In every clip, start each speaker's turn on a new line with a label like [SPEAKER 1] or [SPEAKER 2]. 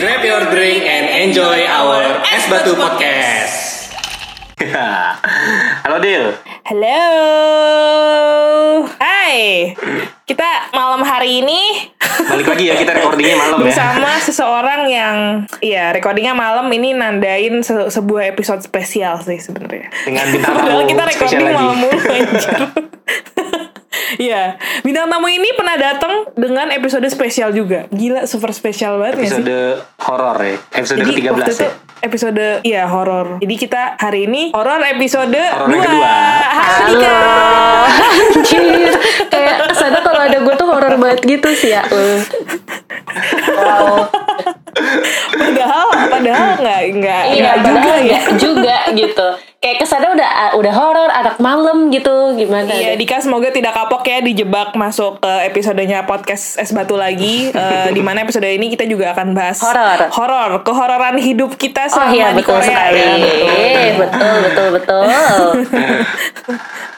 [SPEAKER 1] Grab your drink and enjoy our Es Batu Podcast.
[SPEAKER 2] Halo Dil.
[SPEAKER 3] Halo. Hai. Kita malam hari ini
[SPEAKER 2] Balik lagi ya kita recordingnya malam ya.
[SPEAKER 3] bersama seseorang yang iya recordingnya malam ini nandain se- sebuah episode spesial sih sebenarnya.
[SPEAKER 2] Dengan bintang
[SPEAKER 3] Padahal kita recording malam mulu anjir. Iya, bintang tamu ini pernah datang dengan episode spesial juga. Gila, super spesial banget ya sih?
[SPEAKER 2] Episode horor ya. Episode
[SPEAKER 3] Jadi
[SPEAKER 2] ke-13
[SPEAKER 3] waktu itu
[SPEAKER 2] ya.
[SPEAKER 3] episode iya horor. Jadi kita hari ini horor episode
[SPEAKER 2] Horor
[SPEAKER 3] 2.
[SPEAKER 2] yang kedua.
[SPEAKER 4] Halo. Anjir. Kayak ke sana kalau ada gue tuh horor banget gitu sih ya. Wow.
[SPEAKER 3] Padahal padahal nggak nggak
[SPEAKER 4] Iya,
[SPEAKER 3] juga ya.
[SPEAKER 4] juga gitu. Kayak ke sana udah udah horor, anak malam gitu. Gimana?
[SPEAKER 3] Iya,
[SPEAKER 4] deh?
[SPEAKER 3] Dika semoga tidak kapok ya dijebak masuk ke episodenya podcast Es Batu lagi. Eh, di mana episode ini kita juga akan bahas
[SPEAKER 4] Horor.
[SPEAKER 3] horor, kehororan hidup kita
[SPEAKER 4] Oh
[SPEAKER 3] selama
[SPEAKER 4] iya
[SPEAKER 3] di
[SPEAKER 4] betul
[SPEAKER 3] Korea
[SPEAKER 4] sekali.
[SPEAKER 3] ya. Betul.
[SPEAKER 4] Betul betul betul.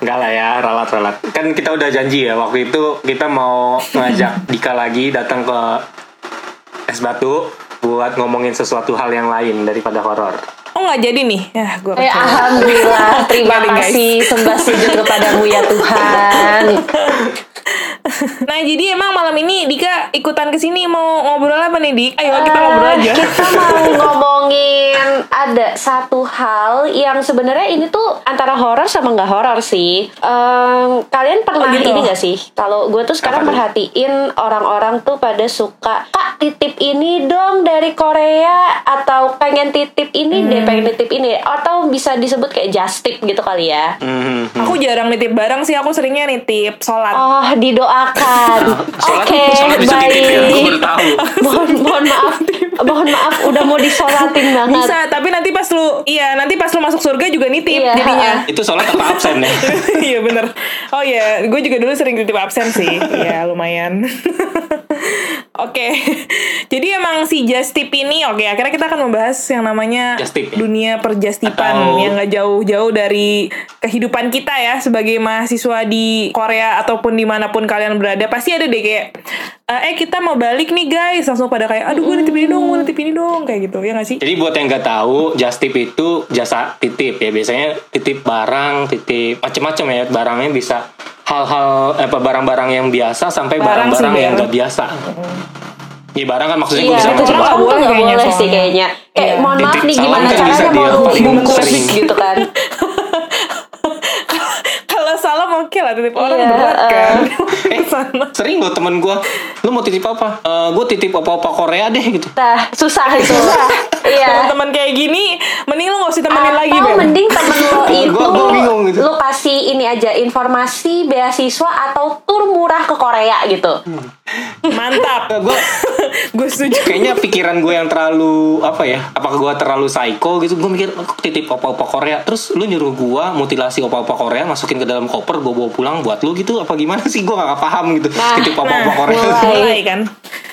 [SPEAKER 2] Enggak lah ya, ralat-ralat. Kan kita udah janji ya waktu itu kita mau ngajak Dika lagi datang ke Es Batu buat ngomongin sesuatu hal yang lain daripada horor.
[SPEAKER 3] Oh nggak jadi nih? Ya, gue
[SPEAKER 4] Eh, alhamdulillah, terima kasih sembah sujud kepadamu ya Tuhan.
[SPEAKER 3] Nah jadi emang malam ini Dika ikutan ke sini mau ngobrol apa nih Dik? Ayo kita ngobrol aja.
[SPEAKER 4] Eh, Kita mau ngomongin ada satu hal yang sebenarnya ini tuh antara horor sama nggak horor sih. Em, kalian pernah
[SPEAKER 3] Oh, gitu.
[SPEAKER 4] ini gak sih? Kalau gue tuh sekarang
[SPEAKER 2] Apa
[SPEAKER 4] perhatiin orang-orang tuh pada suka kak titip ini dong dari Korea atau pengen titip ini
[SPEAKER 3] Hmm.
[SPEAKER 4] deh pengen titip ini atau bisa disebut kayak just tip gitu kali ya.
[SPEAKER 2] Mhm.
[SPEAKER 3] Aku jarang nitip barang sih, aku seringnya nitip sholat.
[SPEAKER 4] Oh didoakan. Oke
[SPEAKER 2] ya, aku
[SPEAKER 4] baik. mohon mohon maaf mohon maaf udah mau disolatin banget.
[SPEAKER 3] Bisa, tapi nanti pas lu, iya nanti pas lu masuk surga juga nitip
[SPEAKER 4] Iya.
[SPEAKER 3] jadinya.
[SPEAKER 2] Itu sholat apa absen ya?
[SPEAKER 3] iya bener. Oh iya, gue juga dulu sering titip absen sih. Iya lumayan. Oke, jadi emang si just tip ini, oke akhirnya kita akan membahas yang namanya
[SPEAKER 2] Just tip, ya?
[SPEAKER 3] dunia perjustipan
[SPEAKER 2] Atau-
[SPEAKER 3] yang gak jauh-jauh dari kehidupan kita ya sebagai mahasiswa di Korea ataupun di mana pun kalian berada pasti ada deh kayak eh kita mau balik nih guys langsung pada kayak aduh gue nitip ini dong gue nitip ini dong kayak gitu ya gak sih?
[SPEAKER 2] Jadi buat yang nggak tahu, just tip itu jasa titip ya. Biasanya titip barang, titip macam-macam ya. Barangnya bisa hal-hal apa barang-barang yang biasa sampai
[SPEAKER 3] Barang
[SPEAKER 2] barang-barang yang nggak biasa. Ya barang kan maksudnya gue
[SPEAKER 4] Iya,
[SPEAKER 2] bisa
[SPEAKER 4] itu
[SPEAKER 3] macam-macam.
[SPEAKER 4] cuma
[SPEAKER 3] Nggak
[SPEAKER 4] aku
[SPEAKER 3] boleh
[SPEAKER 4] nggak
[SPEAKER 3] kayaknya
[SPEAKER 4] boleh sih kayaknya. Kayak
[SPEAKER 3] Iya.
[SPEAKER 4] mohon maaf nih gimana
[SPEAKER 2] kan bisa
[SPEAKER 4] caranya mau bungkus gitu kan.
[SPEAKER 3] Oke lah titip orang
[SPEAKER 4] Iya,
[SPEAKER 3] berat kan.
[SPEAKER 2] Eh,
[SPEAKER 3] Ke sana.
[SPEAKER 2] sering loh temen gue, lu mau titip apa? Eh gue titip apa-apa Korea deh gitu.
[SPEAKER 4] Nah, susah itu. Iya.
[SPEAKER 3] Teman-teman kayak gini, mending lu gak usah temenin lagi,
[SPEAKER 4] Atau
[SPEAKER 3] Bel.
[SPEAKER 4] mending temen lo itu
[SPEAKER 2] Gua- gua bingung gitu.
[SPEAKER 4] lu kasih ini aja informasi beasiswa atau tur murah ke Korea gitu.
[SPEAKER 3] Mantap.
[SPEAKER 2] gue
[SPEAKER 3] gue setuju.
[SPEAKER 2] kayaknya pikiran gue yang terlalu apa ya? Apakah gue terlalu psycho gitu? Gue mikir aku titip apa-apa Korea, terus lu nyuruh gue mutilasi apa-apa Korea, masukin ke dalam koper, gue bawa pulang buat lu gitu? Apa gimana sih? Gue gak paham gitu.
[SPEAKER 4] Nah,
[SPEAKER 2] titip apa-apa
[SPEAKER 3] Nah,
[SPEAKER 2] Korea.
[SPEAKER 4] mulai.
[SPEAKER 3] mulai kan.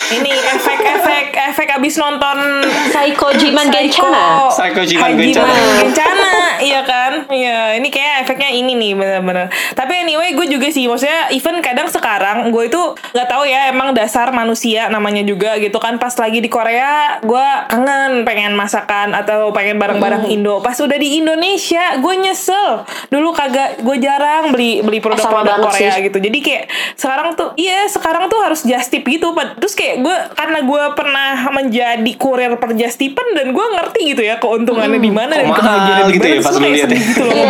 [SPEAKER 3] Ini efek-efek efek abis nonton
[SPEAKER 4] Psycho Jiman Gencana.
[SPEAKER 2] Psycho Jiman. Gencana,
[SPEAKER 3] iya kan? Iya, ini kayak efeknya ini nih bener-bener. Tapi anyway, gue juga sih, maksudnya even kadang sekarang gue itu nggak tahu ya, emang dasar manusia namanya juga gitu kan. Pas lagi di Korea, gue kangen pengen masakan atau pengen barang-barang
[SPEAKER 4] Hmm.
[SPEAKER 3] Indo. Pas udah di Indonesia, gue nyesel. Dulu kagak, gue jarang beli beli
[SPEAKER 4] sama
[SPEAKER 3] produk-produk Korea
[SPEAKER 4] sih.
[SPEAKER 3] gitu. Jadi kayak sekarang tuh, iya sekarang tuh harus just tip gitu. Terus kayak gue karena gue pernah menjadi kurir perjustipan dan gue ngerti gitu ya keuntungannya di mana
[SPEAKER 2] Kok
[SPEAKER 3] dan
[SPEAKER 2] mahal
[SPEAKER 3] kebahagiaannya di
[SPEAKER 2] gitu
[SPEAKER 3] mana.
[SPEAKER 2] ya
[SPEAKER 3] Terus
[SPEAKER 2] pas
[SPEAKER 3] gue
[SPEAKER 2] lu
[SPEAKER 3] kayak
[SPEAKER 2] lihat ya?
[SPEAKER 3] gitu loh
[SPEAKER 4] Iya.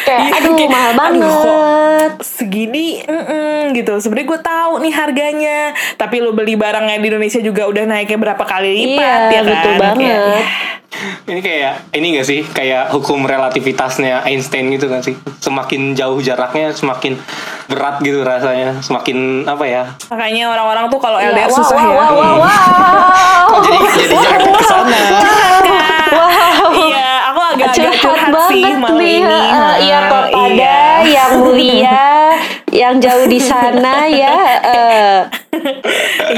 [SPEAKER 4] Kayak
[SPEAKER 3] Iya,
[SPEAKER 4] aduh
[SPEAKER 3] kayak,
[SPEAKER 4] mahal
[SPEAKER 3] aduh, kok
[SPEAKER 4] banget.
[SPEAKER 3] segini mm-mm, gitu sebenarnya gue tahu nih harganya tapi lo beli barangnya di Indonesia juga udah naiknya berapa kali lipat
[SPEAKER 4] Iya,
[SPEAKER 3] ya kan
[SPEAKER 4] betul
[SPEAKER 3] Kayak,
[SPEAKER 4] banget.
[SPEAKER 2] Ini kayak ini gak sih kayak hukum relativitasnya Einstein gitu kan sih. Semakin jauh jaraknya semakin berat gitu rasanya, semakin apa ya?
[SPEAKER 3] makanya orang-orang tuh kalau
[SPEAKER 4] Iya,
[SPEAKER 3] LDR
[SPEAKER 4] wow,
[SPEAKER 3] susah
[SPEAKER 4] wow,
[SPEAKER 3] ya
[SPEAKER 4] wow, wow, wow.
[SPEAKER 2] Kok jadi jadi jarak ke sana?
[SPEAKER 3] Kak. iya aku agak-agak
[SPEAKER 4] curhat
[SPEAKER 3] curhat sih
[SPEAKER 4] banget
[SPEAKER 3] malam
[SPEAKER 4] nih
[SPEAKER 3] ini
[SPEAKER 4] Ha, iya kepada
[SPEAKER 3] iya.
[SPEAKER 4] yang mulia yang jauh di sana ya eh,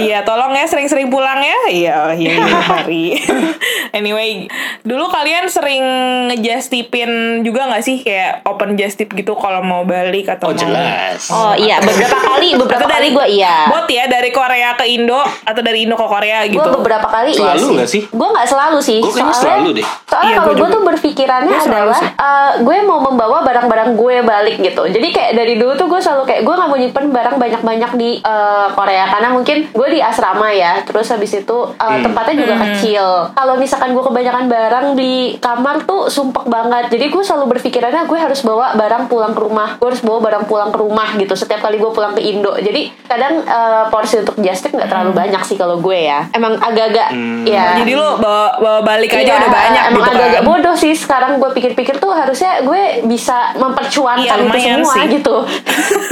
[SPEAKER 3] iya, tolong ya sering-sering pulang ya. Iya, iya, iya hari. anyway, dulu kalian sering ngejustipin juga nggak sih kayak open just tip gitu kalau mau balik atau
[SPEAKER 2] Oh
[SPEAKER 3] mau
[SPEAKER 2] jelas.
[SPEAKER 4] Oh iya, beberapa kali, beberapa
[SPEAKER 3] Atau
[SPEAKER 4] kali gue iya.
[SPEAKER 3] Bot ya dari Korea ke Indo atau dari Indo ke Korea gitu.
[SPEAKER 4] Gue beberapa kali iya
[SPEAKER 2] Selalu
[SPEAKER 4] sih.
[SPEAKER 2] nggak sih?
[SPEAKER 4] Gue nggak selalu sih.
[SPEAKER 2] Gua kayaknya selalu deh.
[SPEAKER 4] Soalnya
[SPEAKER 3] Iya,
[SPEAKER 4] kalau
[SPEAKER 3] gua
[SPEAKER 4] gue tuh berpikirannya adalah eh, gue mau membawa barang-barang gue balik gitu. Jadi kayak dari dulu tuh gue selalu kayak gue nggak mau nyimpen barang banyak-banyak di eh, Korea karena mungkin gue di asrama ya. Terus habis itu eh,
[SPEAKER 2] Hmm.
[SPEAKER 4] tempatnya juga
[SPEAKER 3] Hmm.
[SPEAKER 4] kecil. Kalau misalkan gue kebanyakan barang di kamar tuh sumpek banget. Jadi gue selalu berpikirannya gue harus bawa barang pulang ke rumah. Gue harus bawa barang pulang ke rumah gitu. Setiap kali gue pulang ke Indo. Jadi kadang eh, porsi untuk just tip nggak terlalu banyak sih kalau gue ya. Emang agak-agak
[SPEAKER 2] Hmm.
[SPEAKER 4] ya.
[SPEAKER 3] Jadi lu bawa, bawa balik aja
[SPEAKER 4] Iya,
[SPEAKER 3] udah banyak
[SPEAKER 4] emang
[SPEAKER 3] gitu
[SPEAKER 4] agak-agak
[SPEAKER 3] kan.
[SPEAKER 4] bodoh sih sekarang gue pikir-pikir tuh harusnya gue bisa mempercuankan
[SPEAKER 3] Iya,
[SPEAKER 4] itu semua
[SPEAKER 3] sih.
[SPEAKER 4] gitu.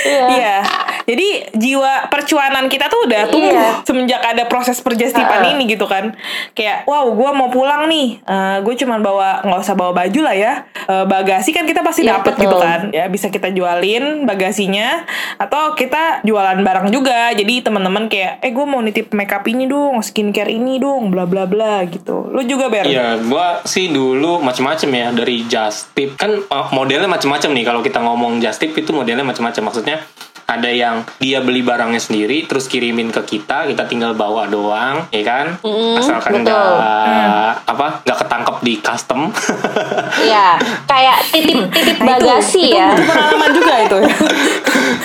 [SPEAKER 4] Iya.
[SPEAKER 3] Iya. Jadi jiwa percuanan kita tuh udah tumbuh
[SPEAKER 4] Iya.
[SPEAKER 3] semenjak ada proses perjustipan
[SPEAKER 4] Heeh.
[SPEAKER 3] ini gitu kan. Kayak wow, gue mau pulang nih. Eh gue cuman bawa nggak usah bawa baju lah ya. Eh, bagasi kan kita pasti
[SPEAKER 4] Iya,
[SPEAKER 3] dapet
[SPEAKER 4] betul.
[SPEAKER 3] gitu kan. Ya bisa kita jualin bagasinya atau kita jualan barang juga. Jadi teman-teman kayak eh gue mau nitip makeup ini dong, skincare ini dong, bla bla bla gitu. Lu juga ber.
[SPEAKER 2] Iya, gua sih dulu macem-macem ya dari just tip kan uh, modelnya macem-macem nih kalau kita ngomong just tip itu modelnya macem-macem maksudnya ada yang dia beli barangnya sendiri terus kirimin ke kita kita tinggal bawa doang ya kan asalkan
[SPEAKER 4] betul.
[SPEAKER 2] nggak apa nggak ketangkep di custom
[SPEAKER 4] Iya, kayak titip-titip
[SPEAKER 3] Nah, itu-
[SPEAKER 4] bagasi
[SPEAKER 3] itu
[SPEAKER 4] ya.
[SPEAKER 3] butuh pengalaman juga itu.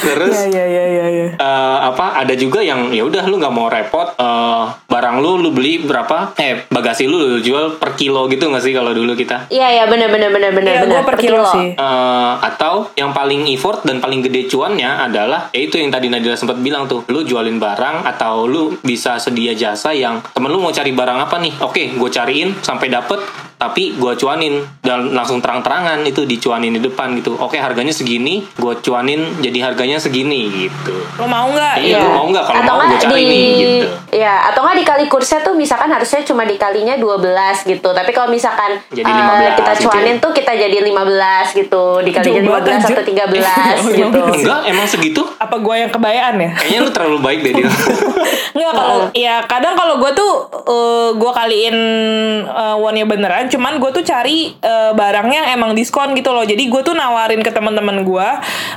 [SPEAKER 2] terus
[SPEAKER 3] Iya iya iya iya. iya.
[SPEAKER 2] eh, apa ada juga yang ya udah lu nggak mau repot eh, barang lu lu beli berapa eh bagasi lu lu jual per kilo gitu nggak sih kalau dulu kita
[SPEAKER 4] Iya, iya benar benar benar benar
[SPEAKER 3] Iya,
[SPEAKER 4] benar
[SPEAKER 3] gue per kilo sih.
[SPEAKER 2] Eh, atau yang paling effort dan paling gede cuannya adalah yaitu yang tadi Nadila sempat bilang tuh lu jualin barang atau lu bisa sedia jasa yang temen lu mau cari barang apa nih oke gue cariin sampai dapet tapi gue cuanin dan langsung terang-terangan itu dicuanin di depan gitu oke harganya segini gue cuanin jadi harganya segini gitu
[SPEAKER 3] Lo mau nggak?
[SPEAKER 2] Iya, lu mau nggak? Kalau
[SPEAKER 4] atau
[SPEAKER 2] mau,
[SPEAKER 4] nggak
[SPEAKER 2] gua cari
[SPEAKER 4] di,
[SPEAKER 2] nih, gitu.
[SPEAKER 4] Ya, atau nggak dikali kursnya tuh misalkan harusnya cuma dikalinya 12 gitu. Tapi kalau misalkan
[SPEAKER 2] Jadi
[SPEAKER 4] eh,
[SPEAKER 2] 15
[SPEAKER 4] kita
[SPEAKER 2] gitu
[SPEAKER 4] cuanin
[SPEAKER 2] ya.
[SPEAKER 4] tuh kita jadi 15 gitu. Dikalinya
[SPEAKER 3] banget,
[SPEAKER 4] 15
[SPEAKER 3] anjir.
[SPEAKER 4] atau 13
[SPEAKER 3] Oh,
[SPEAKER 4] gitu.
[SPEAKER 3] 15.
[SPEAKER 2] enggak emang segitu
[SPEAKER 3] Apa gue yang kebayaan ya?
[SPEAKER 2] kayaknya lu terlalu baik deh dia
[SPEAKER 3] Nggak kalau ya kadang kalau gue tuh eh, gue kaliin uh, one beneran, cuman gue tuh cari eh, barang yang emang diskon gitu loh. Jadi gue tuh nawarin ke teman-teman gue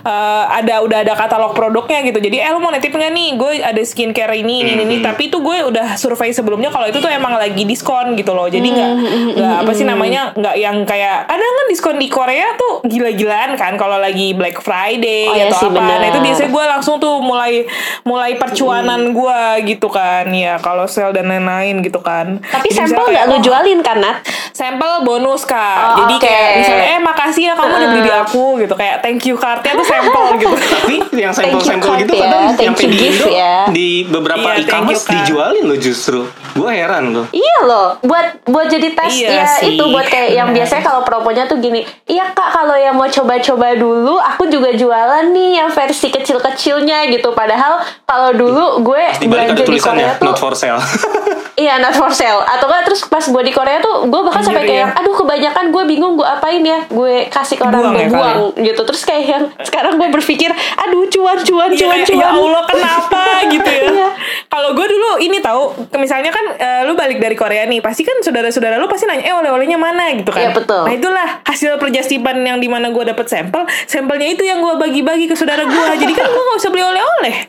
[SPEAKER 3] eh, ada udah ada katalog produknya gitu. Jadi eh lu mau nitip nggak nih? Gue ada skincare ini ini ini. Tapi itu gue udah survei sebelumnya kalau itu tuh emang lagi diskon gitu loh. Jadi nggak nggak apa sih namanya nggak yang kayak ada kan diskon di Korea tuh gila-gilaan kan kalau lagi Black Friday
[SPEAKER 4] Oh, iya
[SPEAKER 3] atau
[SPEAKER 4] sih,
[SPEAKER 3] apa. Nah itu biasanya gue langsung tuh mulai mulai percuanan gue gitu kan ya kalau sale dan lain-lain gitu kan
[SPEAKER 4] Tapi
[SPEAKER 3] Jadi
[SPEAKER 4] sampel nggak lu
[SPEAKER 3] oh,
[SPEAKER 4] jualin kan, Nat?
[SPEAKER 3] Sampel bonus kak.
[SPEAKER 4] Oh,
[SPEAKER 3] jadi
[SPEAKER 4] oke.
[SPEAKER 3] kayak misalnya eh makasih ya kamu udah beli di aku gitu. Kayak thank you cardnya tuh sampel gitu.
[SPEAKER 2] Tapi yang sampel-sampel
[SPEAKER 4] card
[SPEAKER 2] gitu
[SPEAKER 4] ya,
[SPEAKER 2] kadang
[SPEAKER 4] thank you
[SPEAKER 2] di
[SPEAKER 4] gift
[SPEAKER 2] Indo
[SPEAKER 4] ya.
[SPEAKER 2] di beberapa
[SPEAKER 3] Iya, thank
[SPEAKER 2] e-commerce dijualin lo justru. Gue heran loh.
[SPEAKER 4] Iya loh, buat buat jadi tes
[SPEAKER 3] Iya
[SPEAKER 4] ya
[SPEAKER 3] sih,
[SPEAKER 4] itu buat kayak yang biasanya kalau promonya tuh gini. Iya kak, kalau yang mau coba-coba dulu, aku juga jualan nih yang versi kecil-kecilnya gitu. Padahal kalau dulu gue belanja di
[SPEAKER 2] tulisannya
[SPEAKER 4] Korea tuh
[SPEAKER 2] not for sale
[SPEAKER 4] Iya not for sale. Atau kan terus pas gue di Korea tuh Gue bahkan sampai kayak
[SPEAKER 3] iya.
[SPEAKER 4] Aduh kebanyakan gue bingung gue apain ya Gue kasih ke orang
[SPEAKER 3] Buang
[SPEAKER 4] gue
[SPEAKER 3] ya,
[SPEAKER 4] buang gitu. Terus kayak yang Sekarang gue berpikir Aduh cuan cuan
[SPEAKER 3] Iya,
[SPEAKER 4] cuan cuan.
[SPEAKER 3] Ya Allah kenapa? gitu ya.
[SPEAKER 4] Iya.
[SPEAKER 3] kalau gue dulu ini tahu misalnya kan eh, lu balik dari Korea nih pasti kan saudara-saudara lu pasti nanya eh oleh-olehnya mana? gitu kan.
[SPEAKER 4] Iya, betul.
[SPEAKER 3] nah itulah hasil perjustipan yang di mana gue dapet sampel. Sampelnya itu yang gue bagi-bagi ke saudara gue jadi kan gue gak usah beli oleh-oleh.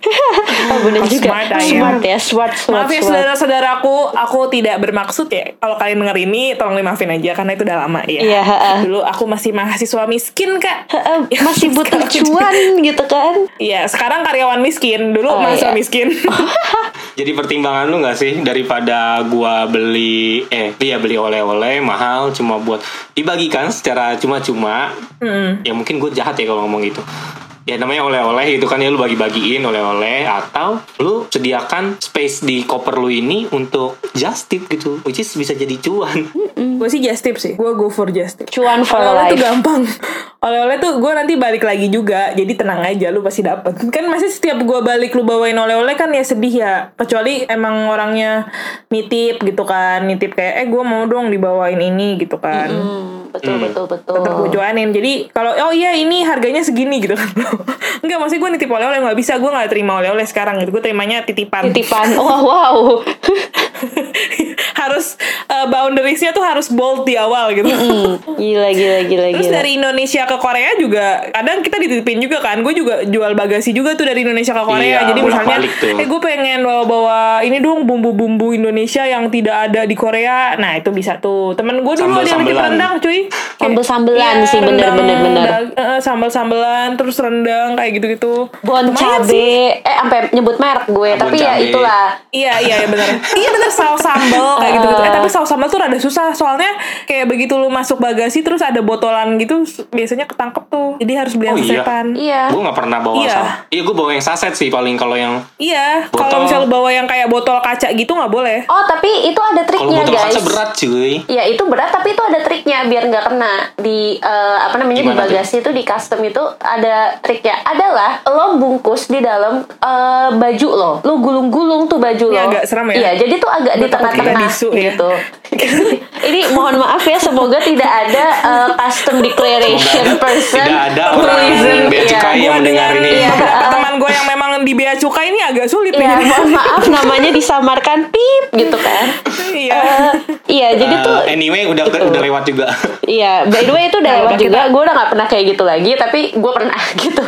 [SPEAKER 4] Oh bener
[SPEAKER 3] Oh,
[SPEAKER 4] juga.
[SPEAKER 3] smart.
[SPEAKER 4] Smart ya Smart smart
[SPEAKER 3] Maaf ya
[SPEAKER 4] smart.
[SPEAKER 3] Aku tidak bermaksud ya. Kalau kalian denger ini, tolong dimaafin aja karena itu udah lama ya.
[SPEAKER 4] Iya, ha-ha.
[SPEAKER 3] Dulu aku masih mahasiswa miskin kak.
[SPEAKER 4] Eh,
[SPEAKER 3] Ya,
[SPEAKER 4] Masih butuh
[SPEAKER 3] sekarang-
[SPEAKER 4] cuan gitu kan
[SPEAKER 3] Iya, sekarang karyawan miskin. Dulu
[SPEAKER 4] Oh,
[SPEAKER 3] mahasiswa
[SPEAKER 4] iya.
[SPEAKER 3] miskin.
[SPEAKER 2] Jadi pertimbangan lu nggak sih daripada gua beli eh iya beli oleh-oleh mahal cuma buat dibagikan secara cuma-cuma. Ya mungkin gue jahat ya kalau ngomong gitu. Ya namanya oleh-oleh itu kan ya lu bagi-bagiin oleh-oleh atau lu sediakan space di koper lu ini untuk just tip gitu, which is bisa jadi cuan.
[SPEAKER 3] gue sih just tip sih. Gue go for just tip.
[SPEAKER 4] Cuan for
[SPEAKER 3] Oleh-oleh tuh gampang. Oleh-oleh tuh gue nanti balik lagi juga. Jadi tenang aja lu pasti dapet. Kan masih setiap gue balik lu bawain oleh-oleh kan ya sedih ya. Kecuali emang orangnya nitip gitu kan. Nitip kayak eh gue mau dong dibawain ini gitu kan.
[SPEAKER 4] Betul betul betul.
[SPEAKER 3] tetap gue cuanin jadi kalau oh iya ini harganya segini gitu kan enggak maksudnya gue nitip oleh-oleh nggak bisa gue nggak terima oleh-oleh sekarang gitu gue terimanya titipan
[SPEAKER 4] Titipan. Wow wow.
[SPEAKER 3] uh, boundariesnya tuh harus bold di awal gitu
[SPEAKER 4] Hmm, gila gila gila
[SPEAKER 3] Terus
[SPEAKER 4] gila.
[SPEAKER 3] dari Indonesia ke Korea juga kadang kita dititipin juga kan. Gue juga jual bagasi juga tuh dari Indonesia ke Korea.
[SPEAKER 2] Iya,
[SPEAKER 3] Jadi misalnya, eh gue pengen bawa-bawa ini dong bumbu-bumbu Indonesia yang tidak ada di Korea. Nah itu bisa tuh. Temen gue dulu ada yang nitip rendang cuy.
[SPEAKER 4] Sambel-sambelan
[SPEAKER 3] Iya,
[SPEAKER 4] sih, bener, bener, bener.
[SPEAKER 3] dag- eh, sambal-sambelan terus rendang kayak gitu-gitu.
[SPEAKER 4] Bon
[SPEAKER 3] Lumayan sih.
[SPEAKER 4] cabe, eh sampai nyebut merek gue,
[SPEAKER 2] Bon
[SPEAKER 4] tapi ya
[SPEAKER 2] cabe.
[SPEAKER 4] itulah.
[SPEAKER 3] Iya iya iya benar. iya benar saus sambal kayak gitu gitu. Eh tapi saus sambal tuh rada susah soalnya kayak begitu lu masuk bagasi terus ada botolan gitu biasanya ketangkep tuh. Jadi harus beli yang
[SPEAKER 2] Oh, iya?
[SPEAKER 3] sasetan.
[SPEAKER 4] Iya.
[SPEAKER 2] Gue gak pernah bawa
[SPEAKER 3] Iya.
[SPEAKER 2] sama. Iya gue bawa yang saset sih paling kalau yang
[SPEAKER 3] Iya,
[SPEAKER 2] Botol.
[SPEAKER 3] kalau misal lu bawa yang kayak botol kaca gitu nggak boleh.
[SPEAKER 4] Oh tapi itu ada
[SPEAKER 2] kalau
[SPEAKER 4] triknya
[SPEAKER 2] botol
[SPEAKER 4] guys.
[SPEAKER 2] kaca berat cuy.
[SPEAKER 4] Ya itu berat tapi itu ada triknya biar nggak kena di eh, apa namanya
[SPEAKER 2] Gimana
[SPEAKER 4] di bagasi itu di custom itu ada triknya adalah lo bungkus di dalam eh, baju lo, lo gulung-gulung tuh baju
[SPEAKER 3] Ini
[SPEAKER 4] lo.
[SPEAKER 3] agak serem ya?
[SPEAKER 4] Iya jadi tuh agak di
[SPEAKER 3] takut kita
[SPEAKER 4] tengah-tengah
[SPEAKER 3] ya.
[SPEAKER 4] Ini mohon maaf ya semoga tidak ada eh, custom declaration
[SPEAKER 2] Semoga
[SPEAKER 4] person
[SPEAKER 2] tidak ada orang bea
[SPEAKER 4] iya.
[SPEAKER 2] cukai yang mendengar ini.
[SPEAKER 4] Iya.
[SPEAKER 3] beberapa teman gue yang memang di bea cukai ini agak sulit
[SPEAKER 4] Iya,
[SPEAKER 3] nih.
[SPEAKER 4] mohon maaf namanya disamarkan pip gitu kan.
[SPEAKER 3] Iya.
[SPEAKER 4] Eh, iya, jadi
[SPEAKER 2] Eh,
[SPEAKER 4] tuh
[SPEAKER 2] anyway udah
[SPEAKER 4] Gitu.
[SPEAKER 2] udah lewat juga.
[SPEAKER 4] Iya, by the way itu udah
[SPEAKER 3] Nah,
[SPEAKER 4] lewat juga. Gue udah gak pernah kayak gitu lagi, tapi gue pernah gitu.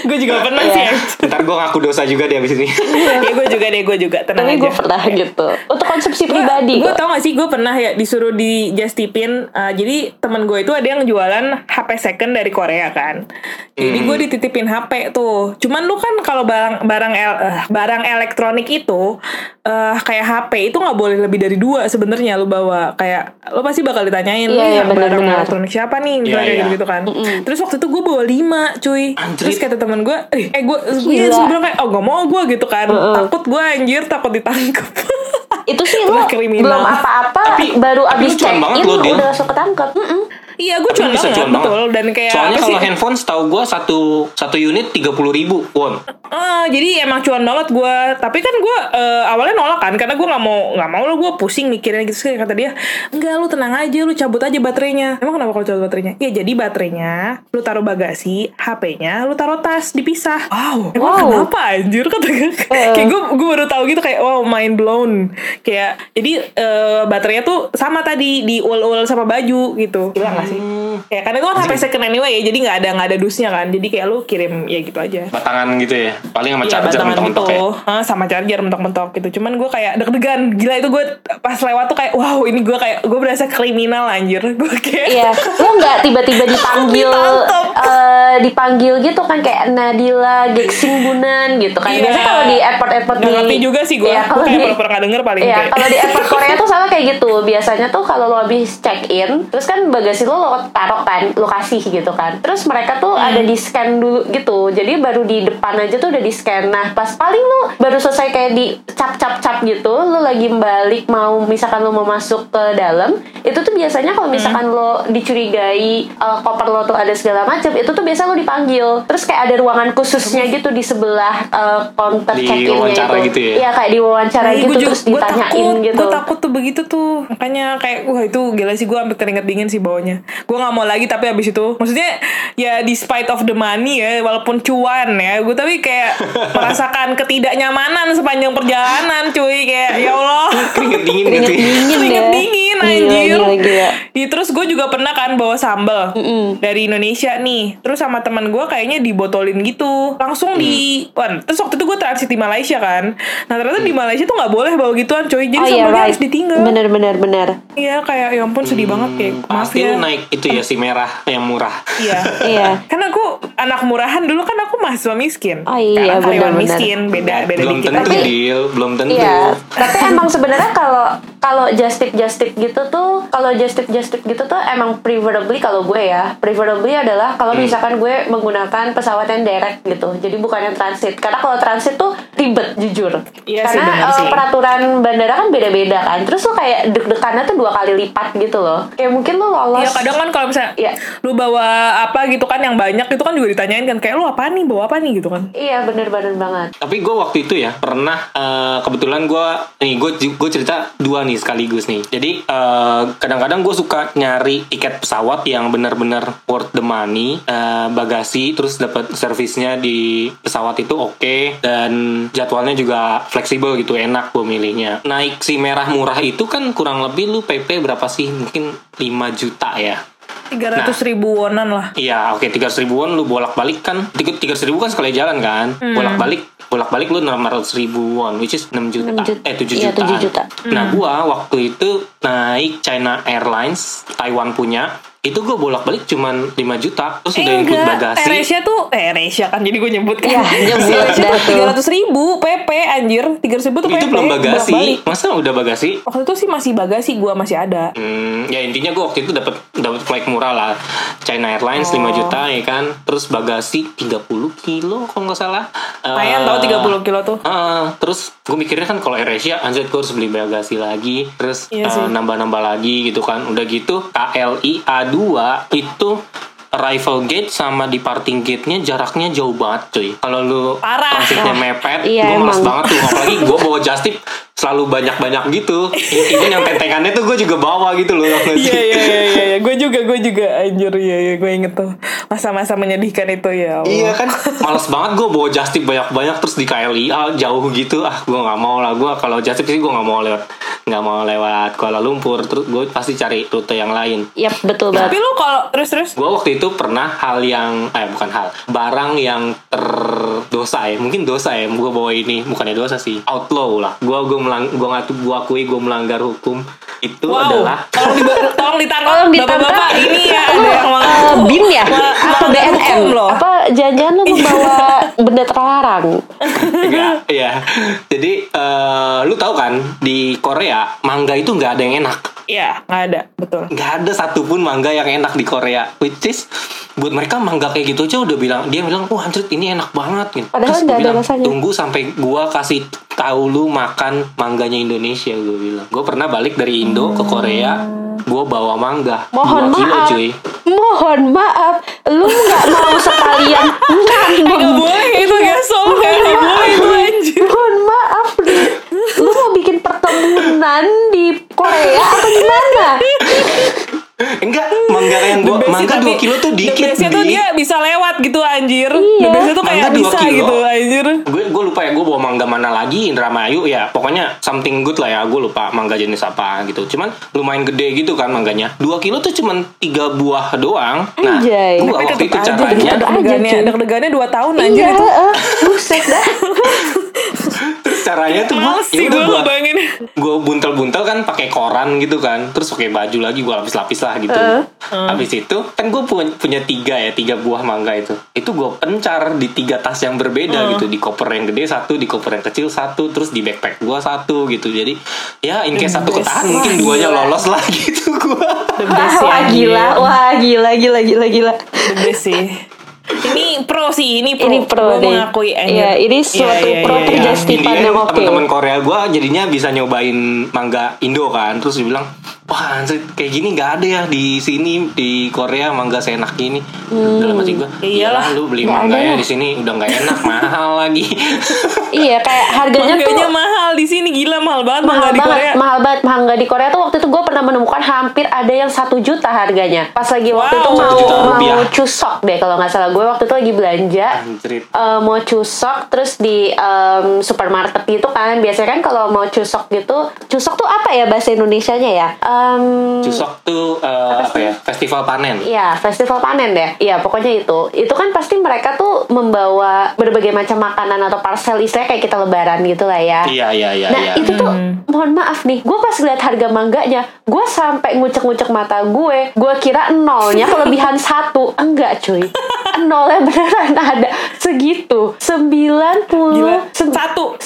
[SPEAKER 3] Gue juga pernah
[SPEAKER 4] Iya.
[SPEAKER 3] sih. ya.
[SPEAKER 2] Ntar gue ngaku dosa juga deh abis ini.
[SPEAKER 3] Iya, gue juga deh, gue juga tenang
[SPEAKER 4] tapi gue pernah gitu. Untuk konsumsi pribadi
[SPEAKER 3] gue tau gak sih gue pernah ya disuruh di just tipin uh, jadi temen gue itu ada yang jualan HP second dari Korea kan jadi gue dititipin HP tuh cuman lu kan kalau barang barang el- eh, barang elektronik itu eh kayak HP itu nggak boleh lebih dari dua sebenarnya. Lu bawa kayak lu pasti bakal ditanyain
[SPEAKER 4] Iya,
[SPEAKER 3] "Lu
[SPEAKER 4] iya,
[SPEAKER 3] yang
[SPEAKER 4] benar,
[SPEAKER 3] barang
[SPEAKER 4] benar.
[SPEAKER 3] elektronik siapa nih? Misalnya
[SPEAKER 2] Iya,
[SPEAKER 3] kayak
[SPEAKER 2] iya.
[SPEAKER 3] gitu gitu kan terus waktu itu gue bawa lima cuy.
[SPEAKER 2] Anjrit.
[SPEAKER 3] terus kata temen gue eh, gue gue bilang kayak oh gak mau gue gitu kan. Takut gue anjir takut ditangkep.
[SPEAKER 4] Itu sih lo belum apa-apa,
[SPEAKER 2] Tapi-
[SPEAKER 4] baru
[SPEAKER 2] tapi
[SPEAKER 4] abis check in
[SPEAKER 2] lo,
[SPEAKER 4] udah langsung ketangkep. Mm-mm.
[SPEAKER 3] Iya, gue cuan banget,
[SPEAKER 2] cuan
[SPEAKER 3] betul. Dan kayak
[SPEAKER 2] Soalnya
[SPEAKER 3] apa
[SPEAKER 2] kalau handphone setahu gue satu satu unit tiga puluh ribu won.
[SPEAKER 3] Ah, jadi emang cuan banget gue. Tapi kan gue eh, awalnya nolak kan, karena gue nggak mau nggak mau lo gue pusing mikirin gitu sih kata dia. Enggak, lu tenang aja, lu cabut aja baterainya. Emang kenapa kalau cabut baterainya? Ya jadi baterainya lu taruh bagasi, HP-nya lu taruh tas dipisah. Wow, emang
[SPEAKER 4] Wow.
[SPEAKER 3] kenapa anjir kata gue. kayak gue gue baru tahu gitu kayak wow mind blown. Kayak jadi eh, baterainya tuh sama tadi di ul-ul sama baju gitu. Gila gak sih? Ya karena itu kan HP second anyway ya, jadi nggak ada nggak ada dusnya kan. Jadi kayak lu kirim ya gitu aja.
[SPEAKER 2] Batangan gitu ya. Paling sama
[SPEAKER 3] Iya
[SPEAKER 2] charger mentok-mentok
[SPEAKER 3] gitu
[SPEAKER 2] ya.
[SPEAKER 3] Hah, Sama charger mentok-mentok gitu Cuman gue kayak deg-degan Gila itu gue pas lewat tuh kayak Wow ini gue kayak Gue berasa kriminal anjir Gue kayak
[SPEAKER 4] Iya, lo nggak tiba-tiba dipanggil eh, dipanggil gitu kan kayak Nadila Geksing Bunan gitu kan.
[SPEAKER 3] Iya.
[SPEAKER 4] Biasanya kalau di airport-airport di
[SPEAKER 3] ngerti juga sih gue
[SPEAKER 4] Iya,
[SPEAKER 3] Gue
[SPEAKER 4] kalau
[SPEAKER 3] kayak
[SPEAKER 4] di
[SPEAKER 3] pernah pernah denger paling
[SPEAKER 4] Iya,
[SPEAKER 3] kayak
[SPEAKER 4] kalau di airport Korea tuh sama kayak gitu. Biasanya tuh kalau lo habis check in, terus kan bagasi lo lo taruh kan, lo kasih gitu kan. Terus mereka tuh
[SPEAKER 3] Hmm.
[SPEAKER 4] ada di scan dulu gitu. Jadi baru di depan aja tuh udah di scan. Nah, pas paling lo baru selesai kayak di cap cap cap gitu, lo lagi balik mau misalkan lo mau masuk ke dalam, itu tuh biasanya kalau misalkan
[SPEAKER 3] Hmm.
[SPEAKER 4] lo dicurigai eh, koper lo tuh ada segala macam, itu tuh biasa lo dipanggil. Terus kayak ada ruangan khususnya gitu di sebelah eh, counter check-innya
[SPEAKER 2] wawancara
[SPEAKER 4] itu.
[SPEAKER 2] gitu ya?
[SPEAKER 4] Iya, kayak di wawancara
[SPEAKER 3] Nah,
[SPEAKER 4] gitu
[SPEAKER 3] gue juga
[SPEAKER 4] terus ditanyain
[SPEAKER 3] takut,
[SPEAKER 4] gitu.
[SPEAKER 3] gue takut tuh begitu tuh. Makanya kayak wah itu gila sih gue sampai keringet dingin sih bawanya. Gue nggak mau lagi tapi abis itu, maksudnya ya despite of the money ya, walaupun cuan ya, gue tapi kayak merasakan ketidaknyamanan sepanjang perjalanan, cuy kayak ya Allah.
[SPEAKER 2] Keringet dingin
[SPEAKER 4] Keringet
[SPEAKER 2] ya.
[SPEAKER 4] dingin
[SPEAKER 3] Keringet
[SPEAKER 4] deh.
[SPEAKER 3] dingin
[SPEAKER 4] Gila,
[SPEAKER 3] anjir.
[SPEAKER 4] Gila, gila.
[SPEAKER 3] Iya, terus gue juga pernah kan bawa sambal dari Indonesia nih. Terus sama teman gue kayaknya dibotolin gitu. Langsung di Wan. Terus waktu itu gue transit di Malaysia kan. Nah ternyata di Malaysia tuh nggak boleh bawa gituan coy. Jadi
[SPEAKER 4] Oh iya,
[SPEAKER 3] sambalnya
[SPEAKER 4] right.
[SPEAKER 3] harus ditinggal.
[SPEAKER 4] Bener, bener, bener.
[SPEAKER 3] Iya kayak ya ampun sedih banget kayak maaf
[SPEAKER 2] Pasti
[SPEAKER 3] ya.
[SPEAKER 2] lu naik itu ya si merah yang murah.
[SPEAKER 3] Iya.
[SPEAKER 4] Iya.
[SPEAKER 3] Karena aku anak murahan dulu kan aku mahasiswa miskin.
[SPEAKER 4] Oh iya,
[SPEAKER 3] karyawan
[SPEAKER 4] benar-benar.
[SPEAKER 3] miskin beda beda
[SPEAKER 2] belum
[SPEAKER 3] dikit.
[SPEAKER 2] tentu
[SPEAKER 4] Tapi-
[SPEAKER 2] deal, belum tentu.
[SPEAKER 4] Iya, tapi emang sebenarnya kalau kalau just tip just tip gitu tuh, kalau just tip just tip gitu tuh emang preferably kalau gue ya, preferably adalah kalau
[SPEAKER 2] Hmm.
[SPEAKER 4] misalkan gue menggunakan pesawat yang direct gitu. Jadi bukan yang transit. Karena kalau transit tuh ribet jujur.
[SPEAKER 3] Iya sih,
[SPEAKER 4] Karena
[SPEAKER 3] benar
[SPEAKER 4] eh,
[SPEAKER 3] sih.
[SPEAKER 4] peraturan bandara kan beda-beda kan. Terus lo kayak deg-degannya tuh dua kali lipat gitu loh. Kayak mungkin lo lolos.
[SPEAKER 3] Iya kadang kan kalau misalnya
[SPEAKER 4] Iya.
[SPEAKER 3] lu bawa apa gitu kan yang banyak itu kan juga ditanyain kan kayak lu apa nih bawa apa nih gitu kan.
[SPEAKER 4] Iya bener-bener banget.
[SPEAKER 2] Tapi gue waktu itu ya pernah eh, kebetulan gue nih gue gue cerita dua nih sekaligus nih. Jadi eh, kadang-kadang gue suka nyari tiket pesawat yang benar-benar worth the money, eh, bagasi, terus dapat servisnya di pesawat itu oke dan jadwalnya juga fleksibel gitu, enak gue milihnya. Naik si merah murah itu kan kurang lebih lu PP berapa sih? Mungkin 5 juta ya.
[SPEAKER 3] Tiga ratus ribu wonan lah.
[SPEAKER 2] Iya, oke tiga ribuan lu bolak-balik kan. Tiga tiga ribu kan sekali jalan kan.
[SPEAKER 3] Hmm.
[SPEAKER 2] Bolak-balik bolak-balik lu enam ratus ribu won, which is 6 juta.
[SPEAKER 4] 6 juta.
[SPEAKER 2] Eh 7
[SPEAKER 4] Iya,
[SPEAKER 2] juta.
[SPEAKER 4] 7 juta.
[SPEAKER 2] Nah, gua waktu itu naik China Airlines, Taiwan punya, itu gue bolak-balik cuman 5 juta, terus udah include bagasi.
[SPEAKER 3] AirAsia tuh eh AirAsia kan jadi gue nyebut kan.
[SPEAKER 4] Iya, nyebut
[SPEAKER 3] tuh tiga ratus ribu PP anjir tiga ratus ribu tuh PP.
[SPEAKER 2] itu belum bagasi.
[SPEAKER 3] bolak-balik.
[SPEAKER 2] Masa udah bagasi?
[SPEAKER 3] Waktu itu sih masih bagasi gue masih ada.
[SPEAKER 2] Hmm, ya intinya gue waktu itu dapat dapat flight murah lah China Airlines
[SPEAKER 3] Oh.
[SPEAKER 2] 5 juta ya kan terus bagasi 30 kilo kalau nggak salah
[SPEAKER 3] Lumayan
[SPEAKER 2] Eh,
[SPEAKER 3] tau 30 kilo tuh.
[SPEAKER 2] Ah, terus gue mikirnya kan kalau AirAsia anjir gue harus beli bagasi lagi terus
[SPEAKER 3] Iya
[SPEAKER 2] eh,
[SPEAKER 3] sih.
[SPEAKER 2] nambah-nambah lagi gitu kan udah gitu KLI A2 itu arrival gate sama departing gate-nya jaraknya jauh banget cuy kalau lu
[SPEAKER 3] Parah.
[SPEAKER 2] transitnya mepet
[SPEAKER 4] Iya,
[SPEAKER 2] gue males banget tuh apalagi gue bawa just tip selalu banyak-banyak gitu even yang tentengannya tuh gue juga bawa gitu loh sih?
[SPEAKER 3] Iya iya iya iya, gue juga gue juga anjir iya iya gue inget tuh masa-masa menyedihkan itu ya. Allah.
[SPEAKER 2] Iya kan, males banget gue bawa just tip banyak-banyak terus di KLIA jauh gitu. Ah, gue nggak mau lah. Gue kalau just tip sih gue nggak mau lewat, nggak mau lewat Kuala Lumpur. Terus gue pasti cari rute yang lain.
[SPEAKER 4] Yap, betul
[SPEAKER 3] Tapi
[SPEAKER 4] banget.
[SPEAKER 3] lu kalau terus terus
[SPEAKER 2] Gue waktu itu pernah hal yang, eh bukan hal, barang yang terdosa ya. Mungkin dosa ya. Gue bawa ini, bukannya dosa sih. Outlaw lah. Gue gue melang, gue ngatu, gue akui gue melanggar hukum. Itu
[SPEAKER 3] Wow,
[SPEAKER 2] adalah
[SPEAKER 3] tolong, di, tolong ditangkap
[SPEAKER 4] Tolong ditangkap.
[SPEAKER 3] bapak-bapak ini ya ada yang
[SPEAKER 4] eh,
[SPEAKER 3] mengaku
[SPEAKER 4] BIM ya? Atau BNN?
[SPEAKER 3] hukum loh.
[SPEAKER 4] Apa jangan-jangan lu membawa benda terlarang?
[SPEAKER 2] Enggak, ya. Jadi eh, lu tahu kan di Korea mangga itu nggak ada yang enak.
[SPEAKER 3] Iya, nggak ada, betul.
[SPEAKER 2] nggak ada satupun mangga yang enak di Korea which is buat mereka mangga kayak gitu aja udah bilang dia bilang wah anjir ini enak banget gitu
[SPEAKER 4] Padahal
[SPEAKER 2] Terus
[SPEAKER 4] nggak
[SPEAKER 2] gua
[SPEAKER 4] ada
[SPEAKER 2] bilang,
[SPEAKER 4] rasanya.
[SPEAKER 2] tunggu sampai gua kasih tahu lu makan mangganya Indonesia gue bilang gue pernah balik dari Indo ke Korea gue bawa mangga
[SPEAKER 4] Mohon
[SPEAKER 2] 2 kilo
[SPEAKER 4] maaf.
[SPEAKER 2] cuy
[SPEAKER 4] Mohon maaf, lu nggak mau sekalian
[SPEAKER 3] Gak
[SPEAKER 4] nanam.
[SPEAKER 3] boleh itu gasol Gak boleh itu anjir
[SPEAKER 4] Mohon maaf. Lu mau perkebunan di Korea atau gimana?
[SPEAKER 2] enggak mangga yang gua mangga
[SPEAKER 3] sih,
[SPEAKER 2] 2 kilo tuh dikit
[SPEAKER 3] best-nya tuh
[SPEAKER 2] Di.
[SPEAKER 3] dia bisa lewat gitu anjir
[SPEAKER 4] Iya.
[SPEAKER 3] Best-nya tuh kayak
[SPEAKER 2] Mangga dua
[SPEAKER 3] bisa
[SPEAKER 2] kilo.
[SPEAKER 3] gitu anjir
[SPEAKER 2] gue gue lupa ya gue bawa mangga mana lagi Indramayu ya pokoknya something good lah ya gue lupa mangga jenis apa gitu cuman lumayan gede gitu kan mangganya 2 kilo tuh cuman tiga buah doang nah
[SPEAKER 4] Anjay.
[SPEAKER 2] gue
[SPEAKER 3] Tapi
[SPEAKER 2] waktu itu
[SPEAKER 3] aja
[SPEAKER 2] caranya
[SPEAKER 3] deg-degannya
[SPEAKER 4] cuy.
[SPEAKER 3] deg-degannya 2 tahun anjir
[SPEAKER 4] Iya,
[SPEAKER 3] itu
[SPEAKER 4] eh, buset dah.
[SPEAKER 2] caranya tuh gue
[SPEAKER 3] sih
[SPEAKER 2] ya
[SPEAKER 3] gue ngebayangin
[SPEAKER 2] gue buntel-buntel kan pakai koran gitu kan. Terus pakai baju lagi gue lapis-lapis lah gitu.
[SPEAKER 4] Eh.
[SPEAKER 2] habis itu kan gue punya, punya tiga ya tiga buah mangga itu. Itu gue pencar di tiga tas yang berbeda gitu. Di koper yang gede satu di koper yang kecil satu terus di backpack gue satu gitu. Jadi ya in case satu ketahan
[SPEAKER 3] Wah,
[SPEAKER 2] mungkin duanya
[SPEAKER 3] gila.
[SPEAKER 2] lolos lah gitu gue
[SPEAKER 4] Wah
[SPEAKER 3] anjir.
[SPEAKER 4] gila, wah gila, gila, gila, gila.
[SPEAKER 3] The best sih Ini pro sih Ini pro
[SPEAKER 4] Ini pro
[SPEAKER 3] Gua
[SPEAKER 4] deh.
[SPEAKER 3] mengakui.
[SPEAKER 4] Iya, ini suatu
[SPEAKER 3] Iya, iya,
[SPEAKER 4] pro
[SPEAKER 3] iya, iya.
[SPEAKER 4] terjadi.
[SPEAKER 2] India
[SPEAKER 4] yang oke.
[SPEAKER 2] teman-teman Korea gue jadinya bisa nyobain mangga Indo kan terus dia bilang wah anjir, kayak gini nggak ada ya di sini di Korea mangga seenak gini dalam hati gue
[SPEAKER 3] Iyalah.
[SPEAKER 2] lu beli mangganya
[SPEAKER 4] ada.
[SPEAKER 2] di sini udah nggak enak mahal lagi
[SPEAKER 4] Iya, kayak harganya
[SPEAKER 3] Mangganya
[SPEAKER 4] tuh
[SPEAKER 3] mahal di sini gila mahal banget
[SPEAKER 4] mahal
[SPEAKER 3] mangga di
[SPEAKER 4] banget,
[SPEAKER 3] Korea.
[SPEAKER 4] mahal banget mangga di Korea tuh waktu itu gue pernah menemukan hampir ada yang satu juta harganya. Pas lagi waktu
[SPEAKER 3] Wow.
[SPEAKER 4] itu mau mau
[SPEAKER 2] rupiah.
[SPEAKER 4] cusok deh kalau nggak salah gue waktu itu lagi belanja.
[SPEAKER 2] Anjrit.
[SPEAKER 4] eh, mau cusok terus di em, supermarket gitu kan biasanya kan kalau mau cusok gitu cusok tuh apa ya bahasa Indonesianya ya Em,
[SPEAKER 2] Cusok tuh eh, apa ya festival panen
[SPEAKER 4] Iya, festival panen deh. Iya, pokoknya itu. Itu kan pasti mereka tuh membawa berbagai macam makanan atau parcel istilahnya kayak kita lebaran gitu lah ya.
[SPEAKER 2] iya iya iya
[SPEAKER 4] Nah
[SPEAKER 2] iya
[SPEAKER 4] itu tuh mohon maaf nih, gue pas lihat harga mangganya, gue sampai ngucek-ngucek mata gue, gue kira nolnya kelebihan satu, enggak cuy, nolnya beneran ada segitu, sembilan
[SPEAKER 3] Gila.
[SPEAKER 4] puluh
[SPEAKER 3] Satu.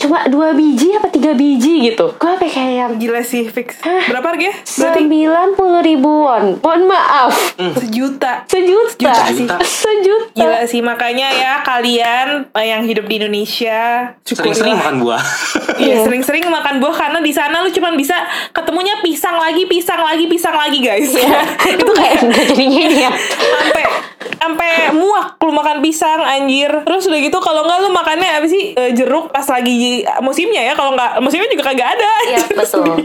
[SPEAKER 4] cuma dua biji apa tiga biji gitu, gue kayak yang
[SPEAKER 3] Gila sih fix.
[SPEAKER 4] Hah?
[SPEAKER 3] Berapa harganya?
[SPEAKER 4] Sembilan puluh ribuan, mohon maaf,
[SPEAKER 3] sejuta.
[SPEAKER 4] sejuta,
[SPEAKER 2] Sejuta.
[SPEAKER 4] sejuta,
[SPEAKER 3] Gila sih makanya ya kalian eh, yang hidup di Indonesia
[SPEAKER 2] sering-sering makan buah
[SPEAKER 3] Iya
[SPEAKER 4] Iya.
[SPEAKER 3] sering-sering makan buah karena di sana lu cuman bisa ketemunya pisang lagi, pisang lagi, pisang lagi guys.
[SPEAKER 4] Iya.
[SPEAKER 3] itu kayak
[SPEAKER 4] nggak jadi gini ya.
[SPEAKER 3] sampai sampai muak lu makan pisang anjir terus udah gitu kalau nggak lu makannya apa sih Eh, jeruk pas lagi musimnya ya kalau nggak musimnya juga kagak ada
[SPEAKER 4] Iya betul.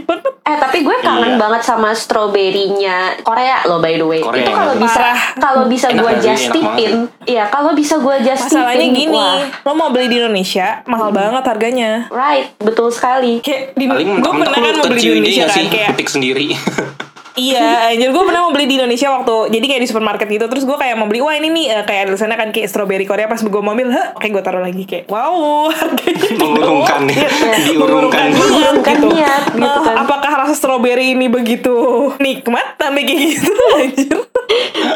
[SPEAKER 4] Eh tapi gue kangen
[SPEAKER 2] Iya.
[SPEAKER 4] banget sama stroberinya Korea loh by the way.
[SPEAKER 2] Korea
[SPEAKER 4] itu kalau bisa kalau bisa gue
[SPEAKER 2] banget sih,
[SPEAKER 4] just
[SPEAKER 2] enak
[SPEAKER 4] tipin, iya kalau bisa gue just
[SPEAKER 3] masalahnya gini
[SPEAKER 4] wah,
[SPEAKER 3] lo mau beli di Indonesia mahal banget harganya.
[SPEAKER 4] Right betul sekali.
[SPEAKER 3] kayak di gue pernah kan mau beli di Indonesia kan kayak
[SPEAKER 2] petik sendiri
[SPEAKER 3] Iya, anjir gue pernah mau beli di Indonesia waktu jadi kayak di supermarket gitu terus gue kayak mau beli wah ini nih eh, kayak tulisannya kan kayak strawberry Korea pas gue mau ambil, heh, oke gue taruh lagi kayak wow harganya
[SPEAKER 2] Mengurungkan ya.
[SPEAKER 3] Iya,
[SPEAKER 2] Diurungkan.
[SPEAKER 3] niat
[SPEAKER 4] Mengurungkan
[SPEAKER 3] gitu.
[SPEAKER 4] niat, gitu
[SPEAKER 3] Eh,
[SPEAKER 4] kan.
[SPEAKER 3] apakah rasa strawberry ini begitu nikmat sampai kayak gitu anjir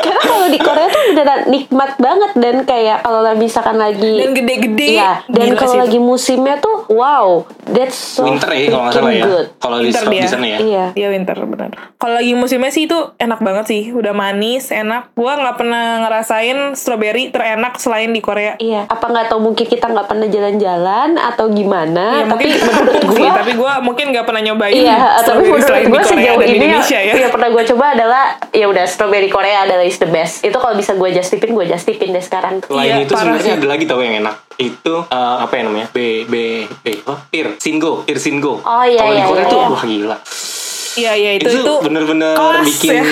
[SPEAKER 4] Karena kalau di Korea tuh beneran nikmat banget dan kayak kalau misalkan lagi
[SPEAKER 3] dan gede-gede.
[SPEAKER 4] Iya, dan kalau lagi musimnya tuh wow, that's so
[SPEAKER 2] winter ya kalau nggak salah ya kalau di, di
[SPEAKER 3] dia.
[SPEAKER 2] sana ya
[SPEAKER 4] Iya.
[SPEAKER 3] Iya winter benar. Kalau lagi musimnya sih itu enak banget sih, udah manis, enak. Gua nggak pernah ngerasain strawberry terenak selain di Korea.
[SPEAKER 4] Iya, apa nggak tahu mungkin kita nggak pernah jalan-jalan atau gimana?
[SPEAKER 3] Iya,
[SPEAKER 4] tapi
[SPEAKER 3] mungkin
[SPEAKER 4] menurut
[SPEAKER 3] sih,
[SPEAKER 4] gue,
[SPEAKER 3] tapi gue mungkin nggak pernah nyobain
[SPEAKER 4] iya, tapi menurut
[SPEAKER 3] di Korea
[SPEAKER 4] sejauh
[SPEAKER 3] dan di
[SPEAKER 4] ini
[SPEAKER 3] Indonesia ya.
[SPEAKER 4] yang pernah gue coba adalah ya udah strawberry Korea adalah is the best. Itu kalau bisa gue just tipin, gue just tipin deh sekarang.
[SPEAKER 2] Selain
[SPEAKER 3] Iya,
[SPEAKER 2] itu sebenarnya
[SPEAKER 3] sih.
[SPEAKER 2] ada lagi tau yang enak. Itu eh, apa ya namanya? B B B apa? Pir Singo, Pir Singo.
[SPEAKER 4] Oh, iya,
[SPEAKER 2] Kalau di
[SPEAKER 4] iya,
[SPEAKER 2] Korea
[SPEAKER 4] iya,
[SPEAKER 2] tuh
[SPEAKER 4] iya.
[SPEAKER 2] wah gila.
[SPEAKER 3] Iya iya itu
[SPEAKER 2] Itu,
[SPEAKER 3] itu
[SPEAKER 2] bener-bener bikin
[SPEAKER 3] ya.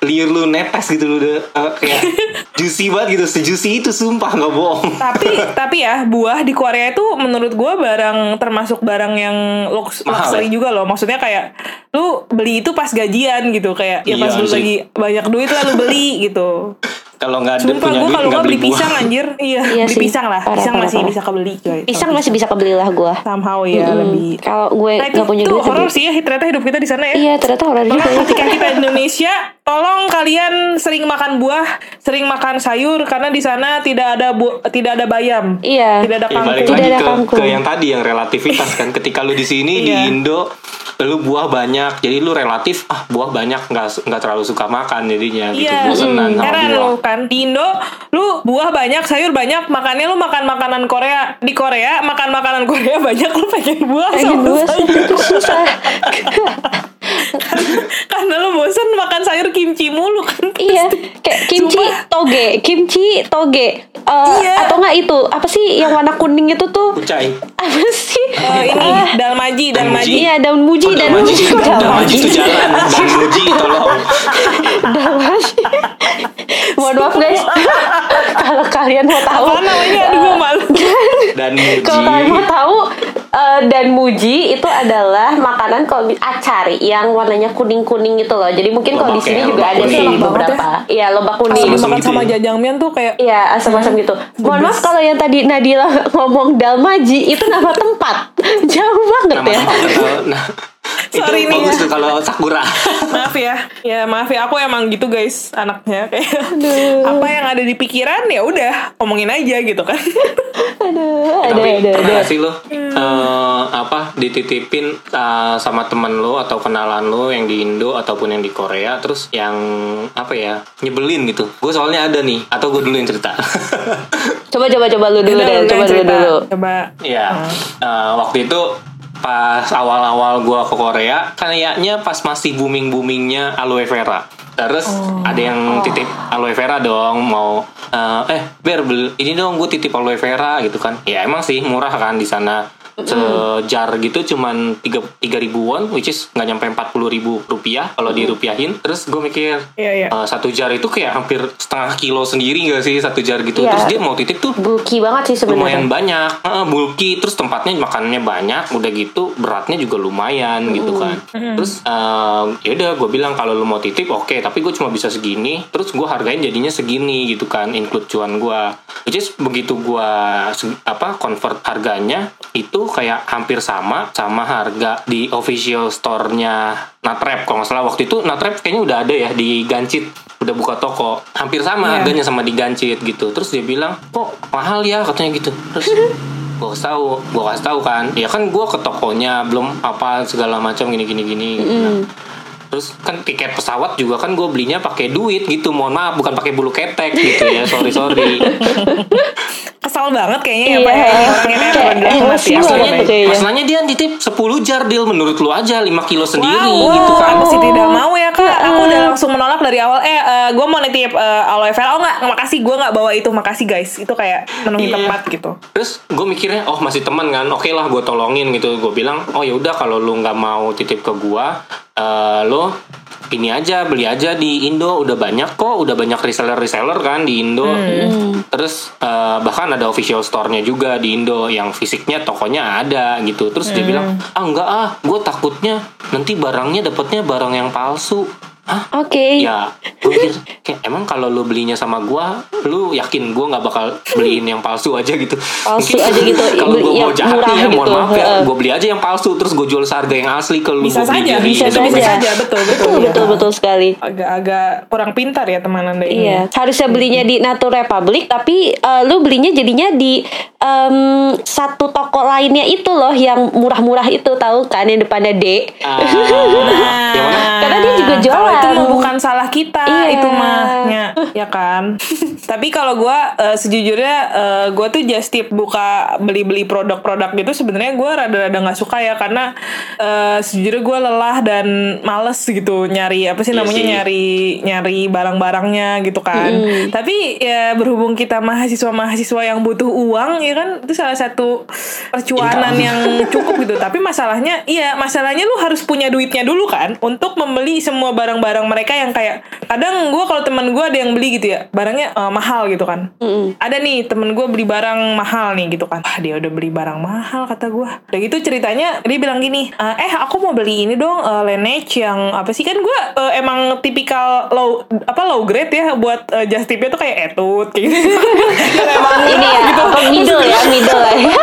[SPEAKER 2] liur lu netes gitu lu udah eh, kayak juicy banget gitu. Sejuicy itu sumpah nggak bohong.
[SPEAKER 3] tapi tapi ya buah di Korea itu menurut gue barang termasuk barang yang lux,
[SPEAKER 2] Mahal
[SPEAKER 3] luxury
[SPEAKER 2] ya?
[SPEAKER 3] juga loh maksudnya kayak lu beli itu pas gajian gitu kayak ya
[SPEAKER 2] Iya
[SPEAKER 3] pas lu
[SPEAKER 2] sih.
[SPEAKER 3] lagi banyak duit lah lu beli gitu
[SPEAKER 2] Kalau nggak ada
[SPEAKER 3] Sumpah
[SPEAKER 2] punya
[SPEAKER 3] gue
[SPEAKER 2] duit
[SPEAKER 3] kalau
[SPEAKER 2] nggak
[SPEAKER 3] beli
[SPEAKER 2] buah.
[SPEAKER 3] pisang anjir Iya,
[SPEAKER 4] Iya
[SPEAKER 3] beli
[SPEAKER 4] sih.
[SPEAKER 3] pisang lah
[SPEAKER 4] Parah,
[SPEAKER 3] Pisang
[SPEAKER 4] parah,
[SPEAKER 3] masih
[SPEAKER 4] parah.
[SPEAKER 3] bisa kebeli coy
[SPEAKER 4] Pisang masih bisa kebeli lah gue.
[SPEAKER 3] Somehow ya lebih
[SPEAKER 4] Kalau gue
[SPEAKER 3] Nah itu
[SPEAKER 4] nggak punya
[SPEAKER 3] tuh
[SPEAKER 4] duit.
[SPEAKER 3] horor sih ya ternyata hidup kita di sana ya
[SPEAKER 4] Iya, ternyata horor juga. Ya.
[SPEAKER 3] ketika kita di Indonesia, tolong kalian sering makan buah, sering makan sayur karena di sana tidak ada bu tidak ada bayam.
[SPEAKER 4] Iya.
[SPEAKER 3] Tidak ada
[SPEAKER 2] Ya, balik
[SPEAKER 3] kangkung.
[SPEAKER 4] Tidak
[SPEAKER 2] lagi
[SPEAKER 4] ada
[SPEAKER 2] ke,
[SPEAKER 4] kangkung.
[SPEAKER 2] ke yang tadi yang relativitas kan. Ketika lu di sini di
[SPEAKER 3] Iya.
[SPEAKER 2] Indo, lu buah banyak, jadi lu relatif ah buah banyak nggak nggak terlalu suka makan jadinya gitu.
[SPEAKER 3] Iya,
[SPEAKER 2] Bosenan sama
[SPEAKER 3] heran
[SPEAKER 2] buah.
[SPEAKER 3] lo kan. Di Indo, lu buah banyak, sayur banyak, makannya lu makan makanan Korea. Di Korea, makan makanan Korea banyak, lu pengen buah
[SPEAKER 4] Pengen
[SPEAKER 3] sama
[SPEAKER 4] buah susah.
[SPEAKER 3] Karena lu bosen makan sayur kimchi mulu kan.
[SPEAKER 4] iya, kayak kimchi
[SPEAKER 3] Sumpah.
[SPEAKER 4] toge, kimchi toge. Eh,
[SPEAKER 3] Iya.
[SPEAKER 4] Atau nggak itu apa sih yang warna kuning itu tuh
[SPEAKER 2] Kucai.
[SPEAKER 4] apa sih?
[SPEAKER 3] Eh, ini
[SPEAKER 4] Ah,
[SPEAKER 3] dalmaji, dalmaji.
[SPEAKER 4] Iya daun muji,
[SPEAKER 2] Oh,
[SPEAKER 4] daun
[SPEAKER 2] Dalmaji,
[SPEAKER 4] muji,
[SPEAKER 2] Dalmaji itu jalan, dan Muji tolong.
[SPEAKER 4] Dalmaji. Mohon maaf guys, kalau kalian mau tahu,
[SPEAKER 3] Apa namanya? Aduh, gue malu.
[SPEAKER 2] Dan Muji.
[SPEAKER 4] kalau kalian mau tahu eh, dan muji itu adalah makanan kalau acari yang warnanya kuning kuning gitu loh. Jadi mungkin kalau di sini
[SPEAKER 2] ya,
[SPEAKER 4] juga
[SPEAKER 2] lobak
[SPEAKER 4] ada sih
[SPEAKER 3] banget
[SPEAKER 4] beberapa. Iya lobak kuning.
[SPEAKER 3] Dimakan
[SPEAKER 2] gitu
[SPEAKER 3] sama
[SPEAKER 2] ya?
[SPEAKER 3] jajangmyeon tuh kayak
[SPEAKER 4] Iya asam-asam gitu. Mohon maaf kalau yang tadi Nadila ngomong Dalmaji itu nama tempat. Jauh banget
[SPEAKER 2] Nama
[SPEAKER 4] ya.
[SPEAKER 2] tempat atau- nah, itu
[SPEAKER 3] Sorry nih
[SPEAKER 2] bagus
[SPEAKER 3] ya.
[SPEAKER 2] tuh kalau sakura.
[SPEAKER 3] maaf ya. Ya maaf ya. Aku emang gitu guys anaknya. Kayak apa yang ada di pikiran ya udah omongin aja gitu kan.
[SPEAKER 4] Aduh, ada
[SPEAKER 2] Tapi
[SPEAKER 4] ada
[SPEAKER 2] pernah
[SPEAKER 4] ada.
[SPEAKER 2] sih lo eh, apa dititipin eh, sama temen lo atau kenalan lo yang di Indo ataupun yang di Korea terus yang apa ya nyebelin gitu. Gue soalnya ada nih atau gue dulu yang cerita.
[SPEAKER 4] Coba coba coba lu dulu deh, coba dulu.
[SPEAKER 3] Coba.
[SPEAKER 2] Ya, eh, waktu itu pas awal-awal gua ke Korea, kayaknya pas masih booming-boomingnya aloe vera. Terus ada yang titip aloe vera dong, mau eh, eh Ber beli ini dong gue titip aloe vera gitu kan. Ya emang sih murah kan di sana. Sejar gitu cuman tiga tiga ribuan, which is nggak nyampe empat puluh ribu rupiah kalau dirupiahin. Terus gue mikir
[SPEAKER 3] Iya, iya.
[SPEAKER 2] eh, satu jar itu kayak hampir setengah kilo sendiri gak sih satu jar gitu.
[SPEAKER 4] Iya.
[SPEAKER 2] Terus dia mau titip tuh
[SPEAKER 4] Bulky banget sih
[SPEAKER 2] lumayan
[SPEAKER 4] sebenarnya.
[SPEAKER 2] banyak Heeh, bulky terus tempatnya makanannya banyak udah gitu beratnya juga lumayan gitu kan terus eh, ya udah gue bilang kalau lu mau titip oke tapi gue cuma bisa segini terus gue hargain jadinya segini gitu kan include cuan gue which is begitu gue apa convert harganya itu kayak hampir sama sama harga di official store-nya Natrep. Kalau nggak salah waktu itu Natrep kayaknya udah ada ya di Gancit. Udah buka toko. Hampir sama
[SPEAKER 3] Iya.
[SPEAKER 2] harganya sama di Gancit gitu. Terus dia bilang kok mahal ya? Katanya gitu. Terus gue kasih tahu gue kasih tahu kan. Ya kan gue ke tokonya belum apa segala macam gini gini gini. Nah, terus kan tiket pesawat juga kan gue belinya pakai duit gitu. Mohon maaf bukan pakai bulu ketek gitu ya. Sorry sorry
[SPEAKER 3] sentimental banget kayaknya ya
[SPEAKER 4] Iya.
[SPEAKER 3] Pak ya, ini orang ini
[SPEAKER 4] Kayak
[SPEAKER 3] orang bilang
[SPEAKER 4] emosi
[SPEAKER 3] mati
[SPEAKER 4] banget
[SPEAKER 3] asli,
[SPEAKER 4] tuh
[SPEAKER 3] Pak.
[SPEAKER 4] kayaknya.
[SPEAKER 2] Masalahnya dia nitip 10 jar deal menurut lu aja 5 kilo sendiri
[SPEAKER 3] Wow,
[SPEAKER 2] gitu kan.
[SPEAKER 3] masih tidak mau ya kak. Aku udah langsung menolak dari awal. Eh, gue mau nitip eh, aloe vera. Oh nggak, makasih gue nggak bawa itu. Makasih guys. Itu kayak menuhi
[SPEAKER 2] Iya.
[SPEAKER 3] tempat gitu.
[SPEAKER 2] Terus gue mikirnya oh masih teman kan, oke lah gue tolongin gitu. Gue bilang oh ya udah kalau lu nggak mau titip ke gua, eh lo ini aja beli aja di Indo udah banyak kok, udah banyak reseller reseller kan di Indo. Terus eh, bahkan ada official store-nya juga di Indo yang fisiknya tokonya ada gitu. Terus dia bilang ah enggak ah, gue takutnya nanti barangnya dapatnya barang yang palsu. Hah?
[SPEAKER 4] Oke.
[SPEAKER 2] Ya, gue mikir kayak emang kalau lu belinya sama gua, lu yakin gua nggak bakal beliin yang palsu aja gitu.
[SPEAKER 4] Palsu aja gitu,
[SPEAKER 2] Kalau gua mau jahat ya, mohon
[SPEAKER 4] gitu.
[SPEAKER 2] maaf ya,
[SPEAKER 4] Heeh.
[SPEAKER 2] gua beli aja yang palsu terus gue jual seharga yang asli kalau lu
[SPEAKER 3] Bisa
[SPEAKER 2] beli
[SPEAKER 3] saja,
[SPEAKER 4] bisa saja.
[SPEAKER 3] bisa saja. Betul, betul.
[SPEAKER 4] Betul
[SPEAKER 3] iya.
[SPEAKER 4] betul betul sekali.
[SPEAKER 3] Agak-agak kurang pintar ya teman anda ini.
[SPEAKER 4] Iya, harusnya belinya di Nature Republic, tapi eh, lu belinya jadinya di em, satu toko lainnya itu loh yang murah-murah itu tahu kan yang depannya D.
[SPEAKER 2] Ah,
[SPEAKER 3] Nah,
[SPEAKER 2] yang mana?
[SPEAKER 4] Karena dia juga jualan.
[SPEAKER 3] Itu mah bukan salah kita,
[SPEAKER 4] Iya.
[SPEAKER 3] itu mah ya, kan. Tapi kalau gua eh, sejujurnya eh, gua tuh just tip buka beli-beli produk-produk gitu sebenarnya gua rada-rada nggak suka ya karena eh, sejujurnya gua lelah dan males gitu nyari apa sih
[SPEAKER 2] Iya
[SPEAKER 3] namanya
[SPEAKER 2] sih.
[SPEAKER 3] nyari nyari barang-barangnya gitu kan. Tapi ya berhubung kita mahasiswa-mahasiswa yang butuh uang ya kan itu salah satu percuanan
[SPEAKER 2] Income.
[SPEAKER 3] yang cukup gitu. Tapi masalahnya iya, masalahnya lu harus punya duitnya dulu kan untuk membeli semua barang-barang mereka yang kayak kadang gue kalau teman gue ada yang beli gitu ya barangnya eh, mahal gitu kan. Ada nih temen gue beli barang mahal nih gitu kan. Wah dia udah beli barang mahal kata gue. Udah gitu ceritanya dia bilang gini, "Eh, eh aku mau beli ini dong eh, Laneige yang apa sih kan gue eh, emang tipikal low apa low grade ya buat eh, just tipnya tuh kayak etut kayak gitu. Emang
[SPEAKER 4] Ini ya,
[SPEAKER 3] gitu.
[SPEAKER 4] middle ya, middle lah. ya.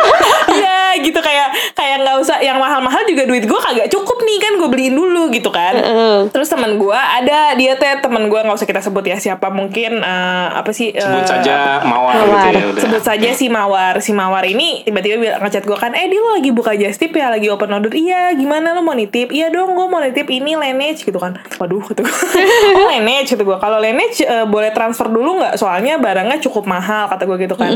[SPEAKER 3] Iya gitu kayak kayak nggak usah yang mahal-mahal juga duit gue kagak cukup nih kan gue beliin dulu gitu kan.
[SPEAKER 4] Heeh.
[SPEAKER 3] Terus teman gue ada dia teh teman gue nggak usah kita sebut ya siapa mungkin eh, apa sih
[SPEAKER 2] Sebut
[SPEAKER 3] eh,
[SPEAKER 2] saja mawar,
[SPEAKER 4] Mawar.
[SPEAKER 2] gitu ya udah.
[SPEAKER 3] sebut saja si Mawar. Si Mawar ini tiba-tiba bilang ngechat gue kan eh dia lo lagi buka just tip ya lagi open order. Iya gimana lo mau nitip? Iya dong gue mau nitip ini Laneige gitu kan. Waduh gue oh Laneige gitu gue kalau Laneige eh, boleh transfer dulu nggak? Soalnya barangnya cukup mahal kata gue gitu kan.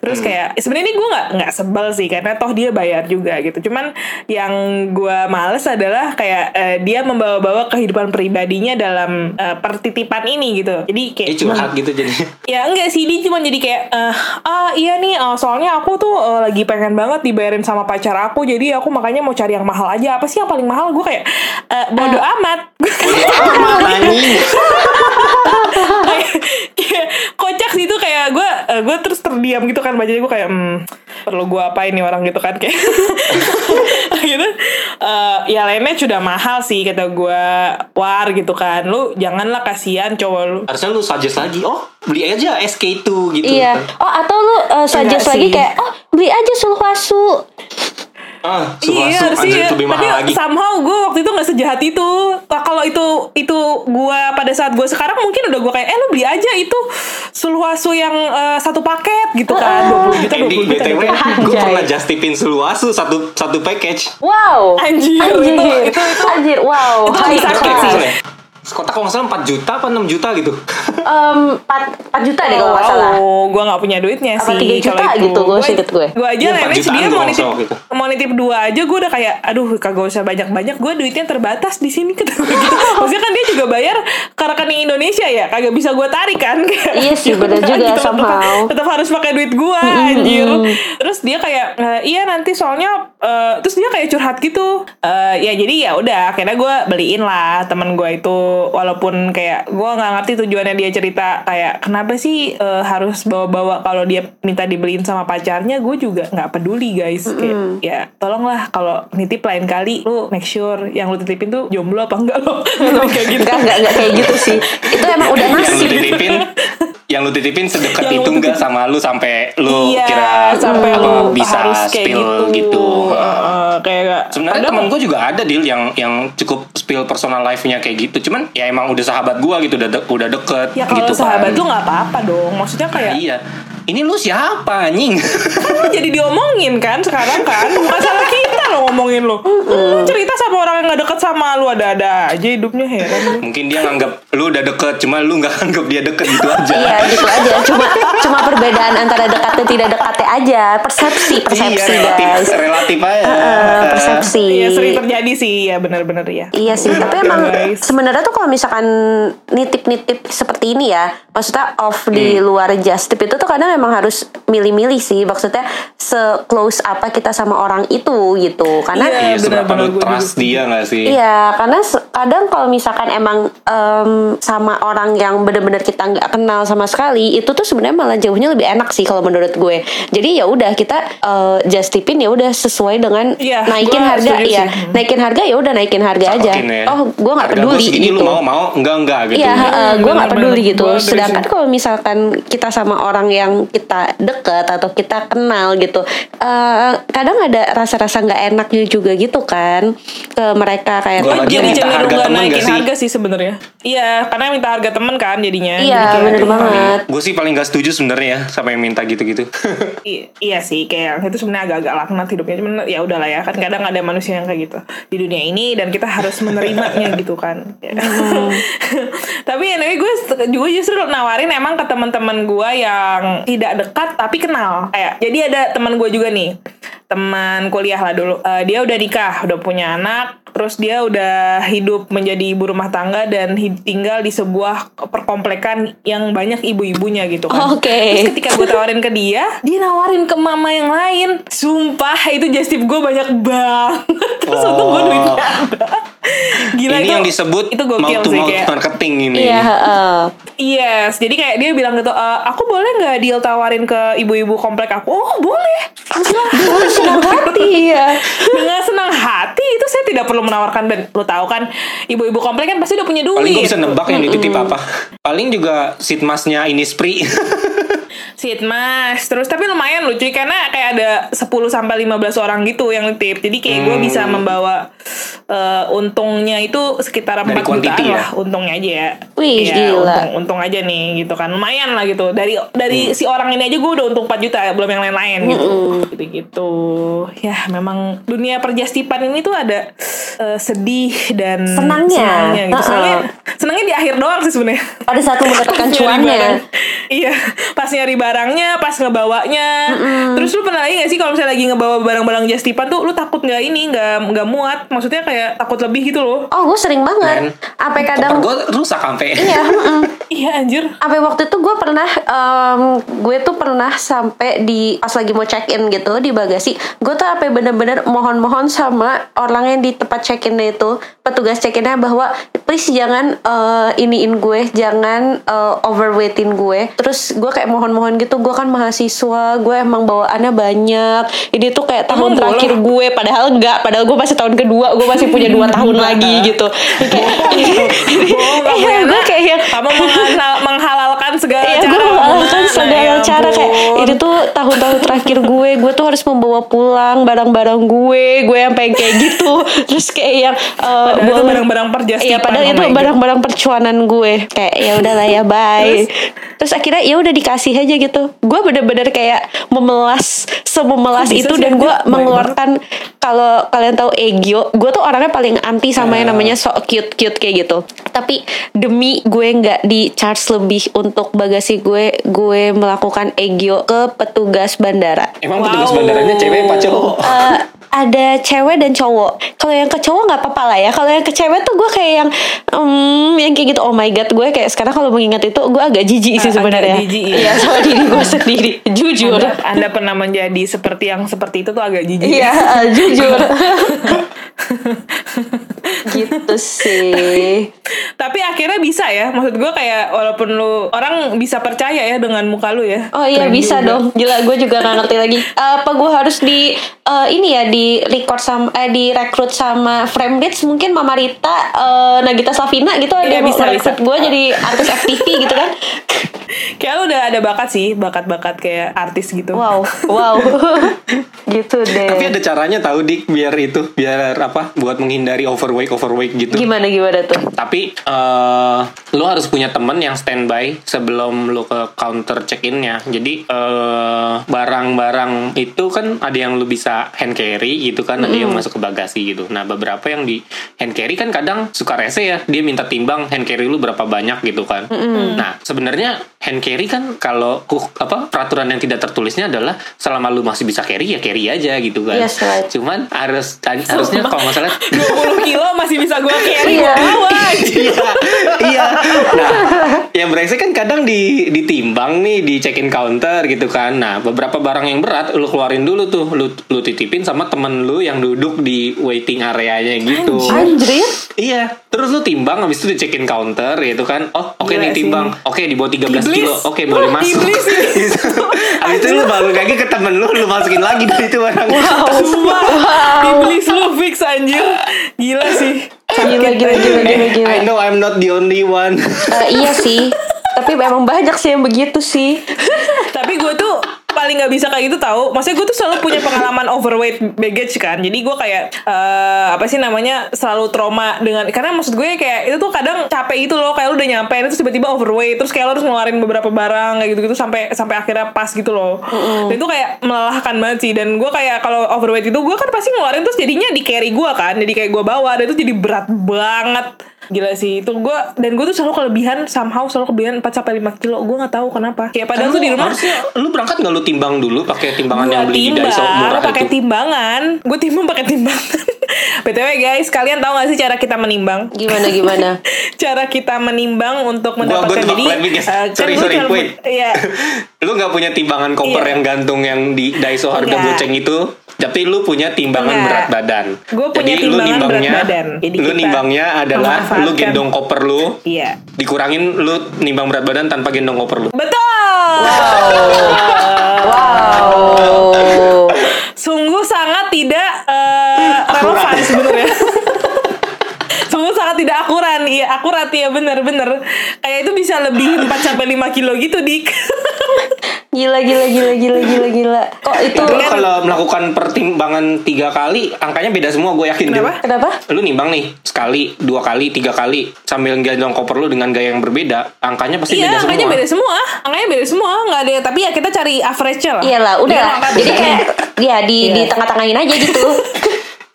[SPEAKER 3] Terus kayak sebenarnya ini gue nggak nggak sebel sih karena toh dia bayar juga gitu. Cuman yang gue males adalah kayak eh, dia membawa-bawa kehidupan pribadinya dalam eh, pertitipan ini gitu. Jadi kayak
[SPEAKER 2] Dia curhat gitu jadi.
[SPEAKER 3] Ya enggak sih dia cuma jadi kayak eh, ah iya nih eh, soalnya aku tuh eh, lagi pengen banget dibayarin sama pacar aku jadi aku makanya mau cari yang mahal aja. Apa sih yang paling mahal? Gue kayak eh, bodo amat.
[SPEAKER 2] Amat
[SPEAKER 3] kayak, kayak kocak sih itu kayak gue eh, gue terus terdiam gitu kan bacanya gue kayak hmm, perlu gue apa ini orang gitu kan kayak gitu eh, ya lainnya sudah mahal sih kata gue war gitu kan lu janganlah kasihan cowok lu
[SPEAKER 2] Harusnya lu suggest lagi, oh beli aja SK2 gitu.
[SPEAKER 4] Iya. Oh atau lu uh, suggest
[SPEAKER 3] Enggak
[SPEAKER 4] lagi
[SPEAKER 3] sih.
[SPEAKER 4] kayak oh beli aja sulfasu.
[SPEAKER 2] Ah,
[SPEAKER 3] Iya
[SPEAKER 2] suasu
[SPEAKER 3] sih,
[SPEAKER 2] anjir lebih
[SPEAKER 3] tapi
[SPEAKER 2] mahal lagi.
[SPEAKER 3] somehow gue waktu itu nggak sejahat itu. Nah, Kalau itu itu gue pada saat gue sekarang mungkin udah gue kayak, eh lu beli aja itu sulwasu yang eh, satu paket gitu kan, 20 juta,
[SPEAKER 2] Eh, di
[SPEAKER 3] 20 juta.
[SPEAKER 2] BTW,
[SPEAKER 3] gitu.
[SPEAKER 2] gue pernah just tipin Suluasu satu satu package.
[SPEAKER 4] Wow.
[SPEAKER 3] Anjir,
[SPEAKER 4] Anjir.
[SPEAKER 3] itu- itu- itu-
[SPEAKER 4] Anjir, wow.
[SPEAKER 3] itu sakit sih.
[SPEAKER 2] Sekotak kalau nggak salah 4 juta apa 6 juta gitu.
[SPEAKER 4] Em, 4, 4 juta deh kalau nggak salah.
[SPEAKER 3] Oh, gue gak punya duitnya
[SPEAKER 4] Apa
[SPEAKER 3] sih.
[SPEAKER 4] 3 juta
[SPEAKER 3] kalau itu.
[SPEAKER 4] gitu, gue seinget gue.
[SPEAKER 3] Gue aja
[SPEAKER 2] Iya, jutaan
[SPEAKER 3] dia mau nitip,
[SPEAKER 2] gitu.
[SPEAKER 3] mau nitip dua aja gue udah kayak, aduh kagak usah banyak-banyak, gue duitnya terbatas di sini gitu. Maksudnya kan dia juga bayar ke rekening Indonesia ya, kagak bisa gue tarik kan.
[SPEAKER 4] Iya sih, bener
[SPEAKER 3] kan,
[SPEAKER 4] juga,
[SPEAKER 3] tetap-
[SPEAKER 4] somehow.
[SPEAKER 3] Tetap harus pakai duit gue, anjir. Terus dia kayak, "Eh, iya nanti soalnya, eh, terus dia kayak curhat gitu. Eh, ya jadi ya udah, akhirnya gue beliin lah temen gue itu, walaupun kayak gue nggak ngerti tujuannya dia cerita kayak kenapa sih eh, harus bawa-bawa kalau dia minta dibeliin sama pacarnya gue juga nggak peduli guys kayak ya tolonglah kalau nitip lain kali lu make sure yang lu titipin tuh jomblo apa enggak lo kayak gitu
[SPEAKER 4] Enggak, enggak, enggak kayak gitu sih. Itu emang udah
[SPEAKER 2] yang lu
[SPEAKER 4] nasib.
[SPEAKER 2] titipin yang lu titipin sedekat
[SPEAKER 3] Yang
[SPEAKER 2] itu enggak sama lu sampai lu
[SPEAKER 3] iya
[SPEAKER 2] kira
[SPEAKER 3] sampai
[SPEAKER 2] apa,
[SPEAKER 3] lu
[SPEAKER 2] bisa
[SPEAKER 3] harus kayak
[SPEAKER 2] spill
[SPEAKER 3] gitu,
[SPEAKER 2] gitu.
[SPEAKER 3] Heeh, kayak
[SPEAKER 2] Sebenarnya teman gue juga ada deal yang yang cukup spill personal life-nya kayak gitu. Cuman ya emang udah sahabat gue gitu, udah de- udah deket
[SPEAKER 3] ya kalau
[SPEAKER 2] gitu
[SPEAKER 3] sahabat
[SPEAKER 2] kan.
[SPEAKER 3] tuh nggak apa-apa dong maksudnya kayak
[SPEAKER 2] Iya. Ini lu siapa anjing?
[SPEAKER 3] kan jadi diomongin kan sekarang kan bukan salah kita lo ngomongin lo. Lu cerita sama orang yang gak deket sama lu ada-ada aja hidupnya heran.
[SPEAKER 2] Mungkin dia nganggap lu udah deket, cuma lu nggak anggap dia deket gitu aja.
[SPEAKER 4] Iya gitu aja. Cuma cuma perbedaan antara dekat dan tidak dekatnya aja. Persepsi, persepsi
[SPEAKER 2] Iya, relatif,
[SPEAKER 4] guys.
[SPEAKER 2] relatif aja.
[SPEAKER 4] Eh, persepsi.
[SPEAKER 3] Iya sering terjadi sih ya benar-benar ya.
[SPEAKER 4] Iya sih, tapi emang sebenarnya tuh kalau misalkan nitip-nitip seperti ini ya, maksudnya off di luar just tip itu tuh kadang emang harus milih-milih sih, maksudnya se-close apa kita sama orang itu gitu, karena
[SPEAKER 3] Iya,
[SPEAKER 2] Iya, seberapa lu
[SPEAKER 3] gue
[SPEAKER 2] trust
[SPEAKER 3] juga
[SPEAKER 2] dia gak sih?
[SPEAKER 4] Iya, karena kadang kalau misalkan emang em, sama orang yang benar-benar kita nggak kenal sama sekali, itu tuh sebenarnya malah jauhnya lebih enak sih kalau menurut gue. Jadi ya udah kita eh, just tipin ya udah sesuai dengan
[SPEAKER 3] Iya,
[SPEAKER 4] naikin
[SPEAKER 3] gue
[SPEAKER 4] harga ya,
[SPEAKER 3] sih.
[SPEAKER 4] Naikin harga ya udah naikin harga aja.
[SPEAKER 2] Ya.
[SPEAKER 4] Oh, gue nggak peduli
[SPEAKER 2] segini,
[SPEAKER 4] gitu.
[SPEAKER 2] Lu mau mau enggak enggak gitu.
[SPEAKER 4] Iya,
[SPEAKER 3] Hmm,
[SPEAKER 4] gue nggak
[SPEAKER 3] bener-bener.
[SPEAKER 4] peduli gitu. Sedangkan kalau misalkan kita sama orang yang kita deket atau kita kenal gitu, eh, kadang ada rasa-rasa nggak enaknya juga gitu kan ke mereka kayak "Oh,
[SPEAKER 3] Jadi cenderung
[SPEAKER 2] harga
[SPEAKER 3] gak
[SPEAKER 2] temen
[SPEAKER 3] naikin
[SPEAKER 2] gak sih?
[SPEAKER 3] harga sih sebenarnya. Iya, karena minta harga temen kan jadinya.
[SPEAKER 4] Iya,
[SPEAKER 3] Jadi
[SPEAKER 4] bener banget.
[SPEAKER 2] Gue sih paling gak setuju sebenarnya ya sama yang minta gitu-gitu.
[SPEAKER 3] I- iya sih kayak itu sebenarnya agak-agak laknat hidupnya cuman ya udahlah ya kan kadang ada manusia yang kayak gitu di dunia ini dan kita harus menerimanya gitu kan Ya. tapi anyway gue juga justru nawarin emang ke teman-teman gue yang tidak dekat tapi kenal kayak jadi ada teman gue juga nih teman kuliah lah dulu Eh, dia udah nikah udah punya anak terus dia udah hidup menjadi ibu rumah tangga dan tinggal di sebuah perkomplekan yang banyak ibu-ibunya gitu kan
[SPEAKER 4] Oke.
[SPEAKER 3] Terus ketika gue tawarin ke dia, dia nawarin ke mama yang lain. Sumpah itu just tip gue banyak banget. Terus untung gue
[SPEAKER 2] Oh.
[SPEAKER 3] duitnya ada. Gila
[SPEAKER 2] ini
[SPEAKER 3] itu
[SPEAKER 2] yang disebut
[SPEAKER 3] itu gokil
[SPEAKER 2] mouth to
[SPEAKER 3] sih kayak.
[SPEAKER 2] marketing ini.
[SPEAKER 4] Iya, heeh.
[SPEAKER 3] Yes, jadi kayak dia bilang gitu, "E, aku boleh nggak deal tawarin ke ibu-ibu komplek aku? Oh boleh,
[SPEAKER 4] Dengan senang hati ya.
[SPEAKER 3] Dengan senang hati itu saya tidak perlu menawarkan dan lu tahu kan ibu-ibu komplek kan pasti udah punya duit.
[SPEAKER 2] Paling gue bisa nebak yang dititip apa. Paling juga sitmasnya ini spree.
[SPEAKER 3] Sweet mas Terus tapi lumayan lucu Karena kayak ada 10 sampai 15 orang gitu yang nitip Jadi kayak gue bisa membawa eh, Untungnya itu sekitar 4
[SPEAKER 2] Dari
[SPEAKER 3] jutaan
[SPEAKER 2] ya?
[SPEAKER 3] lah Untungnya aja ya
[SPEAKER 4] Wih,
[SPEAKER 3] Iya,
[SPEAKER 4] gila.
[SPEAKER 3] untung, untung aja nih gitu kan Lumayan lah gitu Dari dari si orang ini aja gue udah untung 4 juta Belum yang lain-lain gitu Gitu-gitu Ya memang dunia perjastipan ini tuh ada eh, Sedih dan
[SPEAKER 4] Senangnya.
[SPEAKER 3] gitu.
[SPEAKER 4] Uh-uh.
[SPEAKER 3] Senangnya, senangnya di akhir doang sih sebenarnya
[SPEAKER 4] Pada saat lu mendapatkan cuannya.
[SPEAKER 3] barang. Iya, pas nyari barangnya, pas ngebawanya. Terus lu pernah lagi gak sih kalau misalnya lagi ngebawa barang-barang Jastipan tuh lu takut nggak ini, nggak nggak muat? Maksudnya kayak takut lebih gitu loh.
[SPEAKER 4] Oh, gue sering banget. Apa kadang
[SPEAKER 2] gue rusak sampai.
[SPEAKER 4] Iya, mm-mm.
[SPEAKER 3] Iya anjir.
[SPEAKER 4] Sampai waktu itu gue pernah em, gue tuh pernah sampai di pas lagi mau check in gitu di bagasi gue tuh sampai bener-bener mohon-mohon sama orang yang di tempat check innya itu petugas check innya bahwa please jangan eh, iniin gue jangan eh, overweightin gue. Terus gue kayak mohon-mohon gitu gue kan mahasiswa gue emang bawaannya banyak. Ini tuh kayak tahun
[SPEAKER 3] Emang
[SPEAKER 4] terakhir
[SPEAKER 3] boleh?
[SPEAKER 4] gue padahal enggak. Padahal gue masih tahun kedua gue masih punya dua tahun lagi gitu. Iya
[SPEAKER 3] ya,
[SPEAKER 4] gue
[SPEAKER 3] Nak.
[SPEAKER 4] kayak yang
[SPEAKER 3] kamu menghalal- menghalalkan segala
[SPEAKER 4] Iya
[SPEAKER 3] cara.
[SPEAKER 4] gue melakukan
[SPEAKER 3] Nah,
[SPEAKER 4] segala
[SPEAKER 3] ya
[SPEAKER 4] cara. Kayak ini tuh tahun-tahun terakhir gue gue tuh harus membawa pulang barang-barang gue gue yang pengen kayak gitu. Terus kayak yang uh,
[SPEAKER 3] Padahal itu barang-barang perjastipan,
[SPEAKER 4] iya padahal
[SPEAKER 3] oh
[SPEAKER 4] itu
[SPEAKER 3] God.
[SPEAKER 4] barang-barang percuanan gue. Kayak ya udahlah ya bye. Terus, akhirnya ya udah dikasih aja gitu. Gue bener-bener kayak memelas sememelas itu dan gue mengeluarkan kalau kalian tahu Egyo gue tuh orangnya paling anti sama yang
[SPEAKER 2] Ah.
[SPEAKER 4] namanya sok cute cute kayak gitu. Tapi demi gue nggak di charge lebih untuk bagasi gue gue melakukan Egyo ke petugas bandara
[SPEAKER 2] Emang
[SPEAKER 3] Wow.
[SPEAKER 2] petugas bandaranya cewek apa cowok?
[SPEAKER 4] Eh, ada cewek dan cowok. Kalau yang ke cowok nggak apa-apa lah ya. Kalau yang ke cewek tuh gue kayak yang, hmm, yang kayak gitu. Oh my god, gue kayak sekarang kalau mengingat itu gue agak jijik sih
[SPEAKER 3] Ah, agak
[SPEAKER 4] sebenarnya.
[SPEAKER 3] jijik, ya.
[SPEAKER 4] Iya sama diri gue sendiri. Jujur.
[SPEAKER 3] anda, anda pernah menjadi seperti yang seperti itu tuh agak jijik.
[SPEAKER 4] Iya, eh, jujur. gitu sih.
[SPEAKER 3] Akhirnya bisa ya. Maksud gue kayak walaupun lu orang bisa percaya ya dengan muka lu ya.
[SPEAKER 4] Oh iya
[SPEAKER 3] Keren
[SPEAKER 4] bisa
[SPEAKER 3] juga.
[SPEAKER 4] dong. Gila gue juga gak ngerti lagi. Apa gue harus di eh, ini ya di record sama eh di rekrut sama Framebridge mungkin Mama Rita, eh, Nagita Slavina gitu ada
[SPEAKER 3] Iya,
[SPEAKER 4] mau
[SPEAKER 3] bisa, bisa.
[SPEAKER 4] gue jadi artis FTV gitu kan.
[SPEAKER 3] Kayak lu udah ada bakat sih, bakat-bakat kayak artis gitu.
[SPEAKER 4] Wow, wow. gitu deh.
[SPEAKER 2] Tapi ada caranya tahu dik biar itu biar apa buat menghindari overweight overweight gitu.
[SPEAKER 4] Gimana gimana tuh?
[SPEAKER 2] Tapi eh lo harus punya temen yang standby sebelum lo ke counter check innya. Jadi eh, barang-barang itu kan ada yang lo bisa hand carry gitu kan ada yang masuk ke bagasi gitu. Nah beberapa yang di hand carry kan kadang suka rese ya dia minta timbang hand carry lu berapa banyak gitu kan. Nah sebenarnya hand carry kan kalau uh, apa peraturan yang tidak tertulisnya adalah selama lu masih bisa carry ya carry aja gitu kan
[SPEAKER 4] Yes, right.
[SPEAKER 2] cuman harus harusnya kalau nggak salah
[SPEAKER 3] 20 kilo masih bisa gue carry
[SPEAKER 4] Iya.
[SPEAKER 3] gue bawa
[SPEAKER 2] iya iya nah yang brengsek kan kadang di ditimbang nih di check in counter gitu kan nah beberapa barang yang berat lu keluarin dulu tuh lu lu titipin sama temen lu yang duduk di waiting areanya gitu
[SPEAKER 4] Anjir.
[SPEAKER 2] iya terus lu timbang habis itu di check in counter gitu kan. Oh oke
[SPEAKER 3] Gila
[SPEAKER 2] nih timbang. Oke di bawah 13
[SPEAKER 3] Iblis.
[SPEAKER 2] kilo. Oke boleh
[SPEAKER 3] Wah,
[SPEAKER 2] masuk.
[SPEAKER 3] iblis
[SPEAKER 2] habis itu lu balik lagi ke temen lu lu masukin lagi dari itu barang.
[SPEAKER 3] Sumpah Iblis lu fix anjir. Gila sih.
[SPEAKER 4] Gila, gila, gila, gila, gila.
[SPEAKER 2] I know I'm not the only one.
[SPEAKER 4] Eh, iya sih. Tapi memang banyak sih yang begitu sih.
[SPEAKER 3] Tapi gue tuh paling nggak bisa kayak gitu tahu. Maksudnya gue tuh selalu punya pengalaman overweight baggage kan. Jadi gue kayak eh, apa sih namanya selalu trauma dengan karena maksud gue kayak itu tuh kadang capek itu loh kayak lu udah nyampe terus tiba-tiba overweight terus kayak lu harus ngeluarin beberapa barang kayak gitu-gitu sampai sampai akhirnya pas gitu loh. Dan itu kayak melelahkan banget sih dan gue kayak kalau overweight itu gue kan pasti ngeluarin terus jadinya di carry gue kan. Jadi kayak gue bawa dan itu jadi berat banget. Gila sih itu gue dan gue tuh selalu kelebihan somehow selalu kelebihan 4 sampai 5 kilo. Gue nggak tahu kenapa. Kayak padahal tuh di rumah
[SPEAKER 2] harusnya lu berangkat nggak lu timbang dulu pakai timbangan yang
[SPEAKER 3] Gua
[SPEAKER 2] beli di
[SPEAKER 3] timbang,
[SPEAKER 2] Daiso murah
[SPEAKER 3] pakai timbangan. Gue timbang pakai timbangan. Btw guys kalian tahu gak sih cara kita menimbang?
[SPEAKER 4] Gimana gimana?
[SPEAKER 3] cara kita menimbang untuk
[SPEAKER 2] Gua
[SPEAKER 3] mendapatkan
[SPEAKER 2] gua
[SPEAKER 3] jadi
[SPEAKER 2] me guess.
[SPEAKER 3] eh,
[SPEAKER 2] sorry
[SPEAKER 3] kan
[SPEAKER 2] sorry
[SPEAKER 3] gua
[SPEAKER 2] wait.
[SPEAKER 3] Iya.
[SPEAKER 2] Lu nggak punya timbangan koper
[SPEAKER 3] Iya.
[SPEAKER 2] yang gantung yang di Daiso harga
[SPEAKER 3] Enggak.
[SPEAKER 2] goceng itu tapi lu punya timbangan
[SPEAKER 3] Enggak.
[SPEAKER 2] berat badan.
[SPEAKER 3] Gua punya
[SPEAKER 2] Jadi lu
[SPEAKER 3] timbangan berat
[SPEAKER 2] nimbangnya
[SPEAKER 3] badan. Jadi
[SPEAKER 2] lu nimbangnya adalah lu gendong koper lu.
[SPEAKER 3] Iya.
[SPEAKER 2] Dikurangin lu nimbang berat badan tanpa gendong koper lu.
[SPEAKER 3] Betul!
[SPEAKER 4] Wow.
[SPEAKER 3] sungguh sangat tidak eh, relevan sebenarnya. Sungguh sangat tidak akurat. Iya akurat ya bener bener kayak itu bisa lebih 4 sampai 5 kilo gitu dik
[SPEAKER 4] Gila gila gila gila gila gila. Kok itu
[SPEAKER 2] Itu lu kalau melakukan pertimbangan tiga kali angkanya beda semua gue yakin.
[SPEAKER 3] Kenapa?
[SPEAKER 4] kenapa?
[SPEAKER 2] lu nimbang nih sekali dua kali tiga kali sambil gendong koper lu dengan gaya yang berbeda angkanya pasti
[SPEAKER 3] Iya,
[SPEAKER 2] beda semua
[SPEAKER 3] angkanya beda semua. Angkanya beda semua, nggak ada. Tapi ya kita cari average-nya lah.
[SPEAKER 4] Iyalah, udah
[SPEAKER 3] Dia
[SPEAKER 4] lah.
[SPEAKER 3] angka
[SPEAKER 4] Jadi kayak ya di
[SPEAKER 3] Iya.
[SPEAKER 4] di tengah-tengahin aja gitu.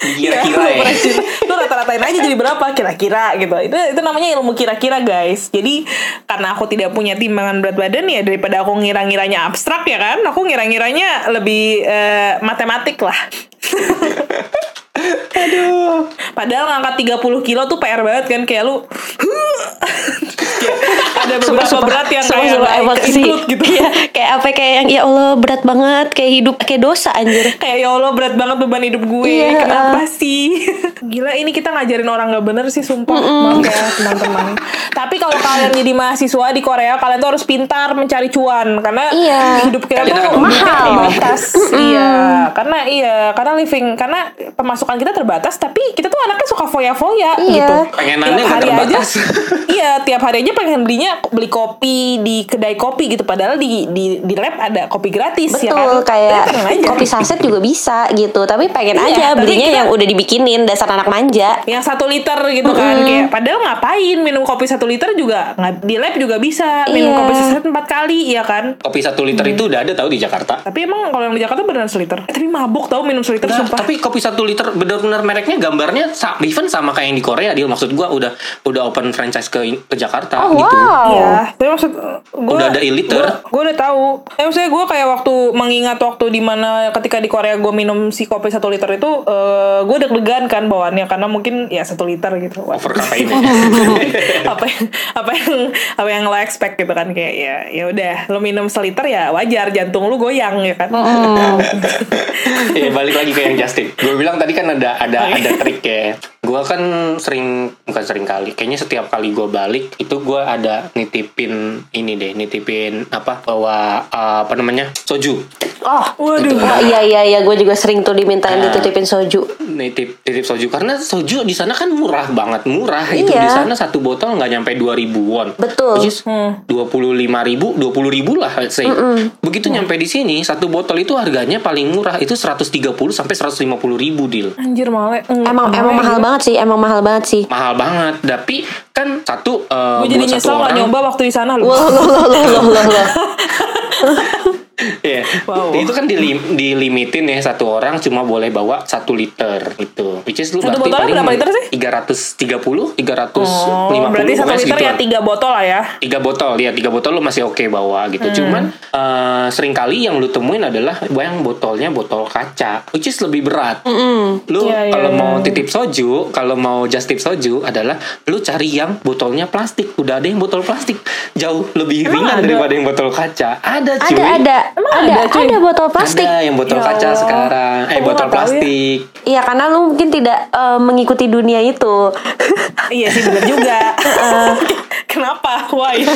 [SPEAKER 2] kira-kira ya
[SPEAKER 3] average. Lu rata-ratain aja jadi berapa kira-kira gitu. Itu itu namanya ilmu kira-kira, guys. Jadi karena aku tidak punya timbangan berat badan ya daripada aku ngira-ngiranya abstrak ya kan, aku ngira-ngiranya lebih eh, matematik lah. Aduh. Padahal ngangkat 30 kilo tuh PR banget kan kayak lu ada beberapa berat yang
[SPEAKER 4] Sumpah,
[SPEAKER 3] kayak
[SPEAKER 4] sih.
[SPEAKER 3] include gitu.
[SPEAKER 4] Iya, kayak apa kayak yang ya Allah berat banget. Kayak hidup kayak dosa anjir.
[SPEAKER 3] kayak ya Allah berat banget beban hidup gue.
[SPEAKER 4] Iya,
[SPEAKER 3] kenapa sih? Gila ini kita ngajarin orang nggak bener sih sumpah. Maaf ya teman-teman. Tapi kalau kalian jadi mahasiswa di Korea kalian tuh harus pintar mencari cuan. Karena
[SPEAKER 4] Iya.
[SPEAKER 3] hidup kita
[SPEAKER 2] Kalian
[SPEAKER 3] tuh
[SPEAKER 4] mahal.
[SPEAKER 3] iya. Karena iya karena living karena pemasukan kita terbatas tapi kita tuh anaknya suka foya-foya
[SPEAKER 4] Iya.
[SPEAKER 3] gitu
[SPEAKER 2] Pengenannya
[SPEAKER 3] Tiap
[SPEAKER 2] nggak
[SPEAKER 3] hari
[SPEAKER 2] terbatas.
[SPEAKER 3] aja iya tiap hari aja pengen belinya beli kopi di kedai kopi gitu padahal di di di lab ada kopi gratis ya kan
[SPEAKER 4] Betul kayak
[SPEAKER 3] pengen aja.
[SPEAKER 4] kopi saset juga bisa gitu. Tapi pengen
[SPEAKER 3] Iya,
[SPEAKER 4] aja belinya
[SPEAKER 3] kita-
[SPEAKER 4] yang udah dibikinin dasar anak manja.
[SPEAKER 3] yang satu liter gitu kan kayak padahal ngapain minum kopi satu liter juga di lab juga bisa minum
[SPEAKER 4] Iya.
[SPEAKER 3] kopi saset empat kali ya kan
[SPEAKER 2] kopi satu liter
[SPEAKER 3] Hmm.
[SPEAKER 2] itu udah ada tahu di Jakarta
[SPEAKER 3] tapi emang kalau yang di Jakarta beneran seliter eh, tapi mabuk tau minum seliter
[SPEAKER 2] Nah,
[SPEAKER 3] sumpah
[SPEAKER 2] tapi kopi satu liter benar-benar mereknya gambarnya even sama kayak yang di Korea dia maksud gua udah udah open franchise ke ke Jakarta
[SPEAKER 4] Oh
[SPEAKER 2] gitu.
[SPEAKER 4] wow.
[SPEAKER 3] Iya, tapi maksud gue
[SPEAKER 2] Udah ada e-liter.
[SPEAKER 3] Gue udah tahu. Eh, maksudnya gue kayak waktu mengingat waktu di mana ketika di Korea gue minum si kopi satu liter itu, eh gue deg-degan kan bawaannya karena mungkin ya satu liter gitu. Wah,
[SPEAKER 2] Over kafein ya.
[SPEAKER 3] apa yang apa yang apa yang lo expect gitu kan kayak ya ya udah lo minum seliter ya wajar jantung lu goyang ya kan.
[SPEAKER 2] ya balik lagi ke yang Justin. Gue bilang tadi kan ada ada ada trik ya. Gue kan sering bukan sering kali, kayaknya setiap kali gue balik itu gue ada nitipin ini deh, nitipin apa bawa uh, apa namanya soju.
[SPEAKER 4] Oh.
[SPEAKER 3] Waduh.
[SPEAKER 4] Oh iya iya iya gue juga sering tuh dimintain
[SPEAKER 2] Ah.
[SPEAKER 4] dititipin soju.
[SPEAKER 2] Nitip titip soju karena soju di sana kan murah banget murah itu
[SPEAKER 4] Iya.
[SPEAKER 2] di sana satu botol nggak nyampe 2000 won.
[SPEAKER 4] Betul.
[SPEAKER 2] Which is 25 ribu, 20 ribu lah let's say. Begitu nyampe di sini satu botol itu harganya paling murah itu 130 sampai 150 ribu deal.
[SPEAKER 3] Anjir male.
[SPEAKER 4] Emang emang mahal banget sih, emang mahal banget sih.
[SPEAKER 2] Mahal banget, tapi kan satu eh,
[SPEAKER 3] Gue jadi nyesel gak
[SPEAKER 2] orang
[SPEAKER 3] nyoba waktu di sana lu.
[SPEAKER 4] Loh loh loh loh loh loh. loh.
[SPEAKER 2] Iya.
[SPEAKER 3] Wow.
[SPEAKER 2] Itu kan dilim- dilimitin ya satu orang cuma boleh bawa satu liter gitu. Which is lu
[SPEAKER 3] Satu
[SPEAKER 2] paling
[SPEAKER 3] berapa liter sih?
[SPEAKER 2] 330, 350
[SPEAKER 3] Oh, berarti satu liter
[SPEAKER 2] segitu
[SPEAKER 3] ya tiga botol lah ya.
[SPEAKER 2] tiga botol ya tiga botol lu masih oke bawa gitu
[SPEAKER 3] Hmm.
[SPEAKER 2] cuman eh, sering kali yang lu temuin adalah yang botolnya botol kaca which is lebih berat lu
[SPEAKER 3] Iya, iya,
[SPEAKER 2] kalau
[SPEAKER 3] iya.
[SPEAKER 2] mau titip soju kalau mau just tip soju adalah lu cari yang botolnya plastik udah ada yang botol plastik jauh lebih
[SPEAKER 3] Emang
[SPEAKER 2] ringan
[SPEAKER 3] ada?
[SPEAKER 2] daripada yang botol kaca ada cuy
[SPEAKER 4] Ada ada
[SPEAKER 3] Emang
[SPEAKER 4] ada
[SPEAKER 3] ada, cuy?
[SPEAKER 4] ada botol plastik.
[SPEAKER 2] ada yang botol
[SPEAKER 3] Ya
[SPEAKER 2] kaca
[SPEAKER 3] Allah.
[SPEAKER 2] sekarang eh
[SPEAKER 3] Aku
[SPEAKER 2] botol
[SPEAKER 3] ya.
[SPEAKER 2] plastik
[SPEAKER 4] Iya karena lu mungkin tidak eh, mengikuti dunia itu.
[SPEAKER 3] Iya sih bener juga. Kenapa? Why?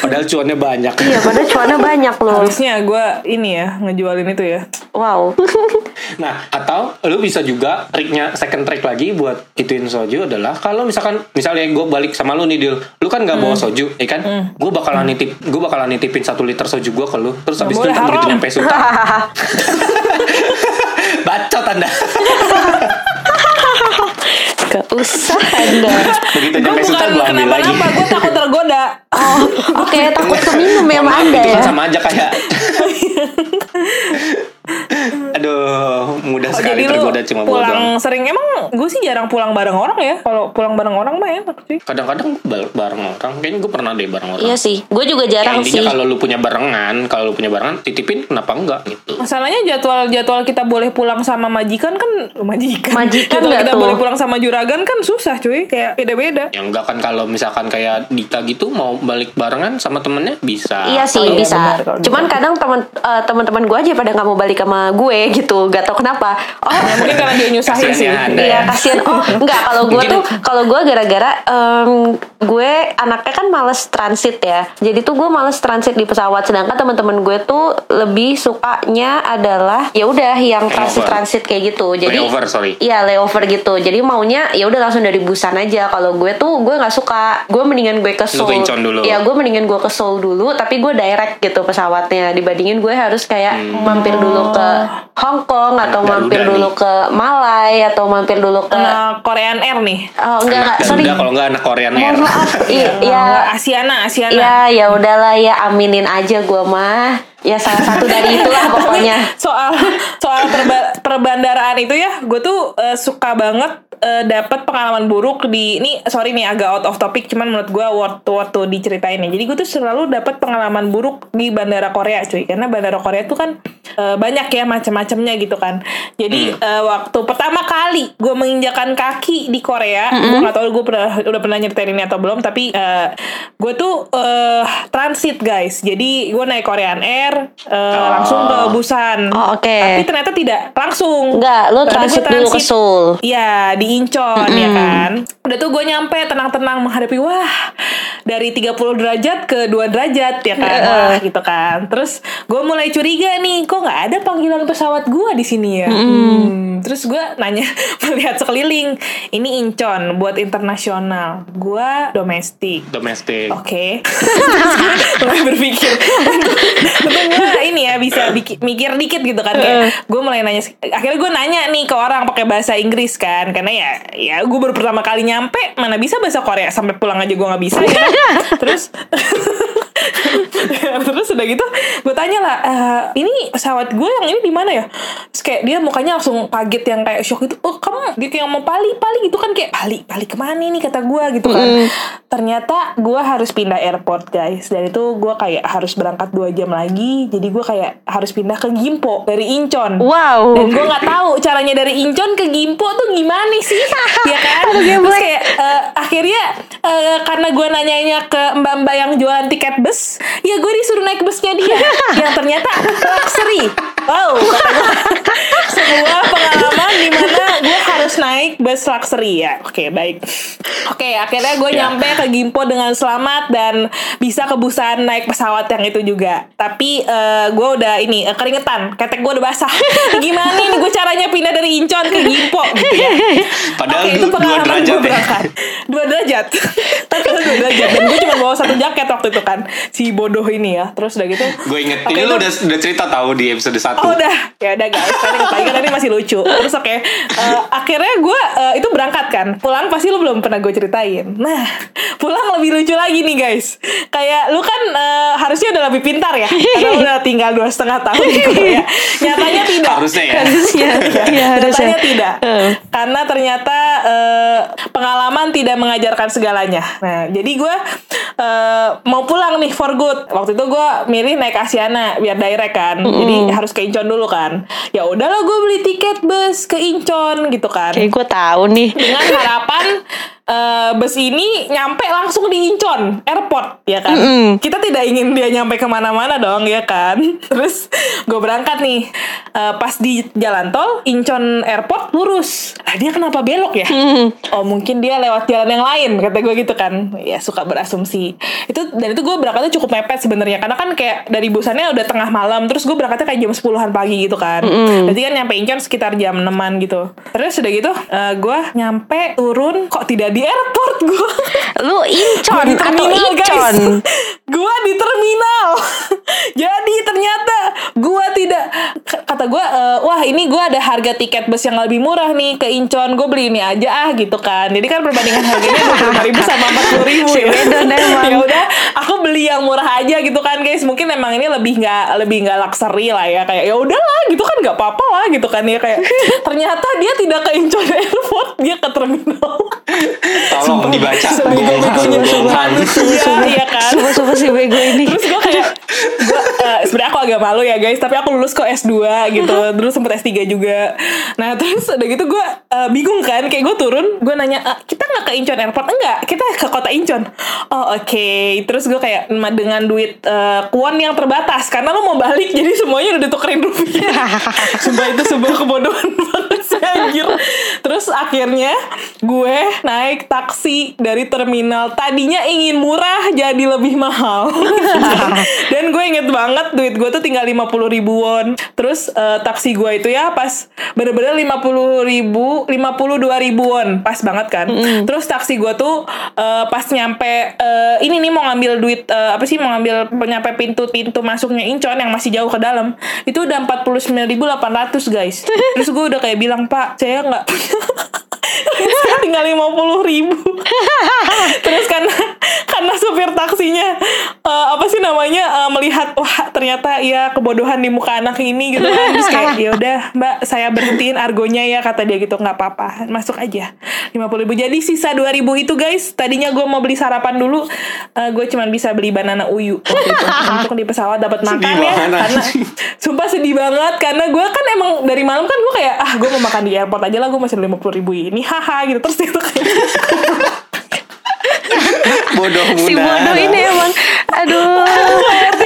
[SPEAKER 2] padahal cuannya banyak
[SPEAKER 4] Iya padahal cuannya banyak loh.
[SPEAKER 3] Harusnya gue ini ya ngejualin itu ya.
[SPEAKER 4] Wow.
[SPEAKER 2] Nah, atau lu bisa juga triknya second trick lagi buat ituin soju adalah kalau misalkan misalnya gue balik sama lu nih Dil, lu kan nggak
[SPEAKER 3] Hmm.
[SPEAKER 2] bawa soju, ya kan? Gue bakalan nitip, gue bakalan nitipin satu liter soju gue ke lu, terus habis itu ntar begitu
[SPEAKER 3] haram.
[SPEAKER 2] nyampe sultan, bacot anda,
[SPEAKER 4] Gak usah anda.
[SPEAKER 2] begitu
[SPEAKER 3] Gue
[SPEAKER 2] nyampe
[SPEAKER 3] bukan
[SPEAKER 2] sultan gue ambil lagi.
[SPEAKER 3] kenapa-napa, gue takut tergoda.
[SPEAKER 4] Oh, oke takut keminum ya sama anda
[SPEAKER 2] itu
[SPEAKER 4] ya.
[SPEAKER 2] kan sama aja kayak Aduh, mudah
[SPEAKER 3] Oh,
[SPEAKER 2] sekali tergoda cuma doang.
[SPEAKER 3] pulang sering emang gue sih jarang pulang bareng orang ya. Kalau pulang bareng orang mah enak sih.
[SPEAKER 2] Kadang-kadang bareng orang, kayaknya gue pernah deh bareng orang.
[SPEAKER 4] Iya sih, gue juga
[SPEAKER 2] Ya,
[SPEAKER 4] jarang sih.
[SPEAKER 2] intinya kalau lu punya barengan, kalau lu punya barengan, titipin kenapa enggak gitu.
[SPEAKER 3] Masalahnya jadwal-jadwal kita boleh pulang sama majikan kan majikan.
[SPEAKER 4] Majikan
[SPEAKER 3] jadwal kita
[SPEAKER 4] tuh?
[SPEAKER 3] boleh pulang sama juragan kan susah cuy, kayak beda-beda.
[SPEAKER 2] Ya enggak kan kalau misalkan kayak Dita gitu mau balik barengan sama temennya bisa.
[SPEAKER 4] Iya sih
[SPEAKER 3] Oh iya,
[SPEAKER 4] bisa.
[SPEAKER 3] benar,
[SPEAKER 4] Cuman kadang teman eh, teman-teman gue aja pada nggak mau balik sama gue gitu. Gak tau kenapa. Oh
[SPEAKER 3] Ya, mungkin karena dia nyusahin sih.
[SPEAKER 2] Anda
[SPEAKER 4] Iya
[SPEAKER 2] ya.
[SPEAKER 4] kasihan. Oh enggak kalau gue tuh kalau gue gara-gara em, gue anaknya kan males transit ya. Jadi tuh gue males transit di pesawat. Sedangkan teman-teman gue tuh lebih sukanya adalah ya udah yang transit transit kayak gitu. Jadi
[SPEAKER 2] Layover, sorry.
[SPEAKER 4] Iya layover gitu. Jadi maunya ya udah langsung dari Busan aja. Kalau gue tuh gue nggak suka. Gue mendingan gue ke Seoul.
[SPEAKER 2] dulu.
[SPEAKER 4] Iya gue mendingan gue ke Seoul dulu. Tapi gue direct gitu pesawatnya. Dibandingin gue harus kayak mampir dulu ke Hong Kong atau
[SPEAKER 2] Garuda
[SPEAKER 4] mampir dulu
[SPEAKER 2] nih.
[SPEAKER 4] ke Malai atau mampir dulu ke
[SPEAKER 3] Anak Korean Air nih.
[SPEAKER 4] Oh enggak enggak sorry.
[SPEAKER 2] udah kalau enggak anak Korean Air.
[SPEAKER 4] Mohon maaf. Iya
[SPEAKER 3] Ya,
[SPEAKER 4] ya
[SPEAKER 3] Asiana, Asiana.
[SPEAKER 4] ya ya udahlah ya aminin aja gue mah. Ya salah satu dari itulah pokoknya.
[SPEAKER 3] soal soal perba- perbandaraan itu ya gue tuh eh, suka banget eh, dapat pengalaman buruk di ini sorry nih agak out of topic cuman menurut gue waktu waktu diceritain nih. Jadi gue tuh selalu dapat pengalaman buruk di bandara Korea cuy. Karena bandara Korea tuh kan eh, banyak ya macam-macamnya gitu kan. Jadi eh, waktu pertama kali gue menginjakan kaki di Korea gue gak tahu gue pernah udah pernah nyeritain ini atau belum tapi eh, gue tuh eh, transit guys. Jadi gue naik Korean Air eh, langsung ke Busan.
[SPEAKER 4] Oh, oke.
[SPEAKER 3] tapi ternyata tidak langsung.
[SPEAKER 4] Enggak, lo transit
[SPEAKER 3] gue
[SPEAKER 4] dulu ke Seoul.
[SPEAKER 3] Iya di Incheon ya kan? Udah tuh gue nyampe tenang-tenang menghadapi Wah dari 30 derajat ke 2 derajat ya kan? Wah gitu kan. Terus gue mulai curiga nih Kok gak ada panggilan pesawat gue di sini ya? Hmm, Terus gue nanya Melihat sekeliling Ini Incheon buat internasional Gue domestik.
[SPEAKER 2] Domestik.
[SPEAKER 3] Oke. mulai berpikir. Untung gue ini ya bisa mikir dikit gitu kan kayak gue mulai nanya akhirnya gue nanya nih ke orang pakai bahasa Inggris kan karena ya ya gue baru pertama kali nyampe mana bisa bahasa Korea sampai pulang aja gue nggak bisa ya kan? terus terus udah gitu gue tanya lah "Eh, ini pesawat gue yang ini di mana ya? Terus kayak dia mukanya langsung kaget yang kayak shock gitu oh kamu dia kayak mau pali pali gitu kan kayak pali pali ke mana nih kata gue gitu kan. Ternyata gue harus pindah airport guys. Dan itu gue kayak harus berangkat dua jam lagi jadi gue kayak harus pindah ke Gimpo dari Incheon.
[SPEAKER 4] Wow.
[SPEAKER 3] dan gue nggak tahu caranya dari Incheon ke Gimpo tuh gimana sih? Ya kan? Terus kayak eh, akhirnya eh, karena gue nanyanya ke mbak-mbak yang jualan tiket bus ya gue disuruh naik busnya dia. Yang ternyata luxury wow kata gua. sebuah pengalaman di mana gue harus naik bus luxury ya. Oke baik. Oke akhirnya gue
[SPEAKER 2] Ya.
[SPEAKER 3] nyampe ke Gimpo dengan selamat dan bisa ke Busan naik pesawat yang itu juga. Tapi eh, gue udah ini eh, keringetan. Ketek gue udah basah. Gimana nih gue caranya pindah dari Incheon ke Gimpo gitu ya?
[SPEAKER 2] Padahal du- dua
[SPEAKER 3] pengalaman
[SPEAKER 2] derajat
[SPEAKER 3] gue
[SPEAKER 2] ya.
[SPEAKER 3] berangkat. Dua derajat. Padahal dua derajat. Dan gue cuma bawa satu jaket waktu itu kan si bodoh ini ya. Terus udah gitu
[SPEAKER 2] Gue inget
[SPEAKER 3] Oke,
[SPEAKER 2] ini lu
[SPEAKER 3] itu-
[SPEAKER 2] udah udah cerita tahu di episode 1
[SPEAKER 3] Oh udah, ya udah guys. Tadi kan ini masih lucu. Terus oke, Eh, akhirnya gue eh, itu berangkat kan. Pulang pasti lu belum pernah gue ceritain. Nah, pulang lebih lucu lagi nih guys. Kayak lu kan eh, harusnya udah lebih pintar ya. Karena lu udah tinggal dua setengah tahun di Korea. Nyatanya tidak.
[SPEAKER 1] Harusnya ya.
[SPEAKER 4] Harusnya. Iya, harusnya.
[SPEAKER 3] Nyatanya tidak.
[SPEAKER 4] Eh.
[SPEAKER 3] Karena ternyata eh, pengalaman tidak mengajarkan segalanya. Nah, jadi gue eh, mau pulang nih for good. Waktu itu gue milih naik Asiana biar direct kan. Jadi harus ke Incheon dulu kan. Ya udahlah gue beli tiket bus ke Incheon gitu kan
[SPEAKER 4] Kayak gue tahu nih.
[SPEAKER 3] dengan harapan eh, bus ini nyampe langsung di Incheon airport ya kan? Kita tidak ingin dia nyampe ke mana-mana dong ya kan? Terus gue berangkat nih. Eh, pas di jalan tol Incheon airport lurus. Ah dia kenapa belok ya? Oh mungkin dia lewat jalan yang lain kata gue gitu kan. Ya suka berasumsi. Itu dan itu gue berangkatnya cukup mepet sebenarnya karena kan kayak dari busannya udah tengah malam terus gue berangkatnya kayak jam 10-an pagi gitu kan. Berarti kan nyampe Incheon sekitar jam 6an gitu. Terus udah gitu eh, gue nyampe turun kok tidak di airport gue
[SPEAKER 4] Lu incon
[SPEAKER 3] di
[SPEAKER 4] atau
[SPEAKER 3] terminal guys.
[SPEAKER 4] Incon?
[SPEAKER 3] gue di terminal. Jadi ternyata gue tidak kata gue eh, wah ini gue ada harga tiket bus yang lebih murah nih ke Incheon gue beli ini aja ah gitu kan. Jadi kan perbandingan harganya dua puluh ribu sama empat puluh ribu ya. Ya udah beli yang murah aja gitu kan guys. Mungkin emang ini lebih nggak lebih nggak luxury lah ya. Kayak ya udahlah gitu kan nggak apa-apa lah gitu kan ya. Kayak ternyata dia tidak ke Incheon Airport dia ke terminal.
[SPEAKER 1] Tolong dibaca
[SPEAKER 3] Sebego-begonya. Iya, iya kan.
[SPEAKER 4] Sumpah-sumpah si bego ini.
[SPEAKER 3] Terus gue kayak gua, eh, sebenarnya aku agak malu ya guys Tapi aku lulus kok S2 gitu. Dulu sempet S3 juga. Nah terus udah gitu gue eh, bingung kan Kayak gue turun Gue nanya "Eh, Kita gak ke Incheon Airport? Enggak Kita ke kota Incheon. Oh oke. Terus gue kayak "Ma, Dengan duit eh, kuon yang terbatas Karena lo mau balik Jadi semuanya udah ditukerin rupiah. Sumpah itu sebuah kebodohan banget sih anjir. Terus akhirnya Gue naik taksi dari terminal Tadinya ingin murah Jadi lebih mahal. Dan gue inget banget Duit gue tuh tinggal 50 ribu won Terus eh, taksi gue itu ya Pas bener-bener 50 ribu 52 ribu won Pas banget kan? Terus taksi gue tuh eh, Pas nyampe eh, Ini nih mau ngambil duit eh, Apa sih mau ngambil Nyampe pintu-pintu masuknya Incheon Yang masih jauh ke dalam Itu udah 49.800 guys. Terus gue udah kayak bilang Pak saya nggak saya tinggal 50 ribu. Terus karena karena supir taksinya eh, apa sih namanya eh, melihat wah ternyata ya kebodohan di muka anak ini gitu kan. Terus kayak ya udah mbak saya berhentiin argonya ya kata dia gitu. Nggak apa-apa masuk aja 50 ribu. Jadi sisa 2000 itu guys tadinya gue mau beli sarapan dulu eh, gue cuman bisa beli banana uyu waktu itu. Untuk di pesawat dapat makan ya karena sumpah sedih banget. Karena gue kan emang dari malam kan gue kayak ah gue mau makan di airport aja lah gue masih lima puluh ribu ini haha gitu terus itu kayak
[SPEAKER 1] Bodoh muda.
[SPEAKER 4] si bodoh ini emang aduh aduh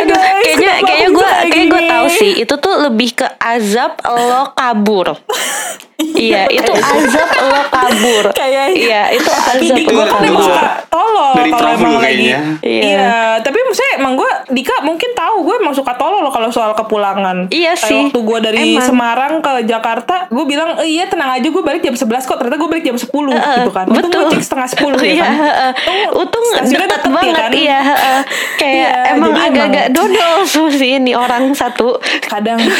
[SPEAKER 3] guys,
[SPEAKER 4] kayaknya kayaknya gue kayak gue tahu sih itu tuh lebih ke azab lo kabur iya itu azab lo kabur
[SPEAKER 3] Kayaknya.
[SPEAKER 4] iya itu
[SPEAKER 3] tapi
[SPEAKER 4] azab lo
[SPEAKER 3] gue kan emang
[SPEAKER 4] kabur
[SPEAKER 3] suka tolol
[SPEAKER 1] Dari
[SPEAKER 3] emang lagi
[SPEAKER 1] kayaknya.
[SPEAKER 4] Iya.
[SPEAKER 3] iya tapi maksudnya emang gue Dika mungkin tahu gue emang suka tolol loh kalau soal kepulangan.
[SPEAKER 4] Iya
[SPEAKER 3] Kayak
[SPEAKER 4] sih.
[SPEAKER 3] waktu gue dari
[SPEAKER 4] Emang.
[SPEAKER 3] Semarang ke Jakarta gue bilang e, iya tenang aja gue balik jam 11 kok. Ternyata gue balik jam 10 gitu kan. Untung
[SPEAKER 4] betul.
[SPEAKER 3] gue cek setengah 10 ya
[SPEAKER 4] iya
[SPEAKER 3] kan.
[SPEAKER 4] heeh. untung deket
[SPEAKER 3] deket ya
[SPEAKER 4] banget
[SPEAKER 3] kan?
[SPEAKER 4] iya heeh. kayak
[SPEAKER 3] Iya,
[SPEAKER 4] emang agak-agak dodol sih ini orang satu.
[SPEAKER 3] Kadang.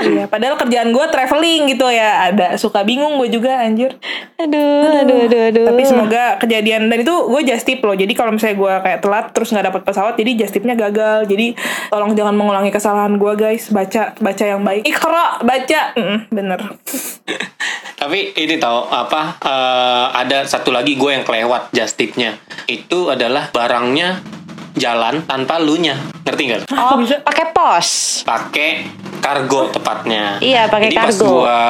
[SPEAKER 3] Iya padahal kerjaan gue traveling gitu ya. Ada suka bingung gue juga anjir.
[SPEAKER 4] Aduh aduh. aduh aduh
[SPEAKER 3] tapi semoga kejadian dan itu gue just tip loh. Jadi kalau misalnya gue kayak telat terus nggak dapat pesawat jadi just tipnya gagal jadi tolong jangan mengulangi kesalahan gue guys. Baca baca yang baik. Ikro baca. Mm, bener.
[SPEAKER 1] Tapi ini tau apa eh, ada satu lagi gue yang kelewat just tipnya. Itu adalah barangnya jalan tanpa lu nya ngerti nggak?
[SPEAKER 4] oh
[SPEAKER 3] bisa?
[SPEAKER 4] pakai pos
[SPEAKER 1] Pakai kargo tepatnya.
[SPEAKER 4] Iya, pakai
[SPEAKER 1] Jadi pas
[SPEAKER 4] kargo.
[SPEAKER 1] gua,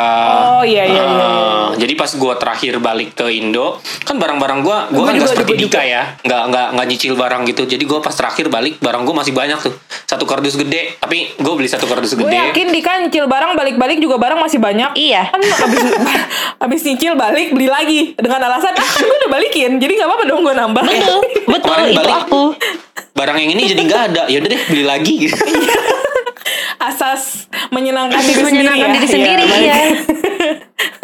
[SPEAKER 3] Oh, iya, iya, iya,
[SPEAKER 1] eh, Jadi pas gua terakhir balik ke Indo, kan barang-barang gua, gua
[SPEAKER 3] Gua
[SPEAKER 1] kan
[SPEAKER 3] juga,
[SPEAKER 1] nggak seperti
[SPEAKER 3] gua
[SPEAKER 1] Dika ya, nggak nggak nggak nyicil barang gitu. Jadi gua pas terakhir balik, barang gua masih banyak tuh, satu kardus gede. Tapi gua beli satu kardus
[SPEAKER 3] gue
[SPEAKER 1] gede.
[SPEAKER 3] yakin Dika nyicil barang balik-balik juga barang masih banyak
[SPEAKER 4] Iya.
[SPEAKER 3] kan abis, abis nyicil balik beli lagi dengan alasan ah kan gue udah balikin jadi nggak apa-apa dong gue nambah
[SPEAKER 4] betul betul itu
[SPEAKER 1] balik.
[SPEAKER 4] aku
[SPEAKER 1] Barang yang ini jadi nggak ada. Ya udah deh beli lagi gitu.
[SPEAKER 3] asas menyenangkan
[SPEAKER 4] Asas
[SPEAKER 3] diri
[SPEAKER 4] menyenangkan
[SPEAKER 3] sendiri
[SPEAKER 4] diri
[SPEAKER 3] ya.
[SPEAKER 4] sendiri,
[SPEAKER 3] balik.
[SPEAKER 4] iya.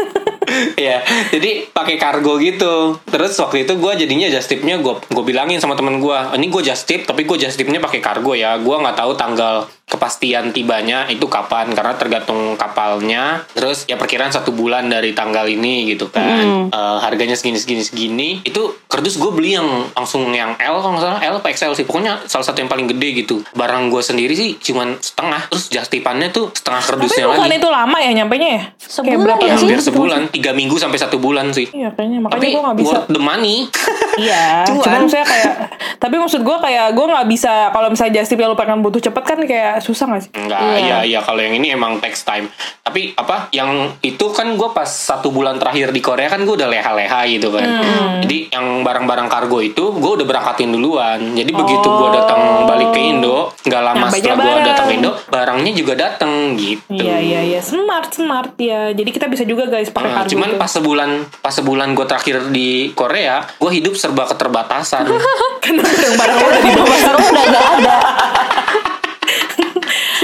[SPEAKER 1] Iya, jadi pakai kargo gitu. Terus waktu itu gue jadinya just tipnya gue gue bilangin sama temen gue, ini gue just tip, tapi gue just tipnya pakai kargo ya. Gue nggak tahu tanggal
[SPEAKER 2] kepastian tibanya itu kapan karena tergantung kapalnya. Terus ya perkiraan satu bulan dari tanggal ini gitu kan. Eh, harganya segini segini. Segini itu kardus gue beli yang langsung yang L kalau nggak salah. L apa XL sih. Pokoknya salah satu yang paling gede gitu. Barang gue sendiri sih cuman setengah. Terus jastipannya tuh setengah
[SPEAKER 3] Tapi
[SPEAKER 2] kardusnya
[SPEAKER 3] bukan
[SPEAKER 2] lagi.
[SPEAKER 3] itu lama ya nyampenya ya?
[SPEAKER 4] Sebulan
[SPEAKER 3] Kayak berapa
[SPEAKER 4] ya
[SPEAKER 2] ya hampir sebulan. tiga minggu sampai satu bulan sih.
[SPEAKER 3] Iya kayaknya. Makanya
[SPEAKER 2] tapi
[SPEAKER 3] gue gak bisa.
[SPEAKER 2] worth the money
[SPEAKER 3] Iya,
[SPEAKER 2] Cuan.
[SPEAKER 3] cuma maksudnya kayak tapi maksud gue kayak gue nggak bisa kalau misalnya just tip yang lu pengen butuh cepet kan kayak susah gak sih?
[SPEAKER 2] Enggak,
[SPEAKER 4] Iya.
[SPEAKER 2] iya iya kalau yang ini emang takes time. Tapi apa yang itu kan gue pas satu bulan terakhir di Korea kan gue udah leha-leha gitu kan.
[SPEAKER 3] Hmm.
[SPEAKER 2] Jadi yang barang-barang kargo itu gue udah berangkatin duluan. Jadi begitu gue datang balik ke Indo, nggak lama
[SPEAKER 3] Nyampenya
[SPEAKER 2] setelah gue datang ke Indo, barangnya juga datang gitu.
[SPEAKER 3] Iya iya iya smart smart ya. Jadi kita bisa juga guys pakai
[SPEAKER 2] Nah,
[SPEAKER 3] kargo
[SPEAKER 2] cuman
[SPEAKER 3] itu.
[SPEAKER 2] pas sebulan pas sebulan gue terakhir di Korea, gue hidup serba keterbatasan.
[SPEAKER 3] Kenapa yang barang udah di bawah
[SPEAKER 4] Sekarang udah gak ada.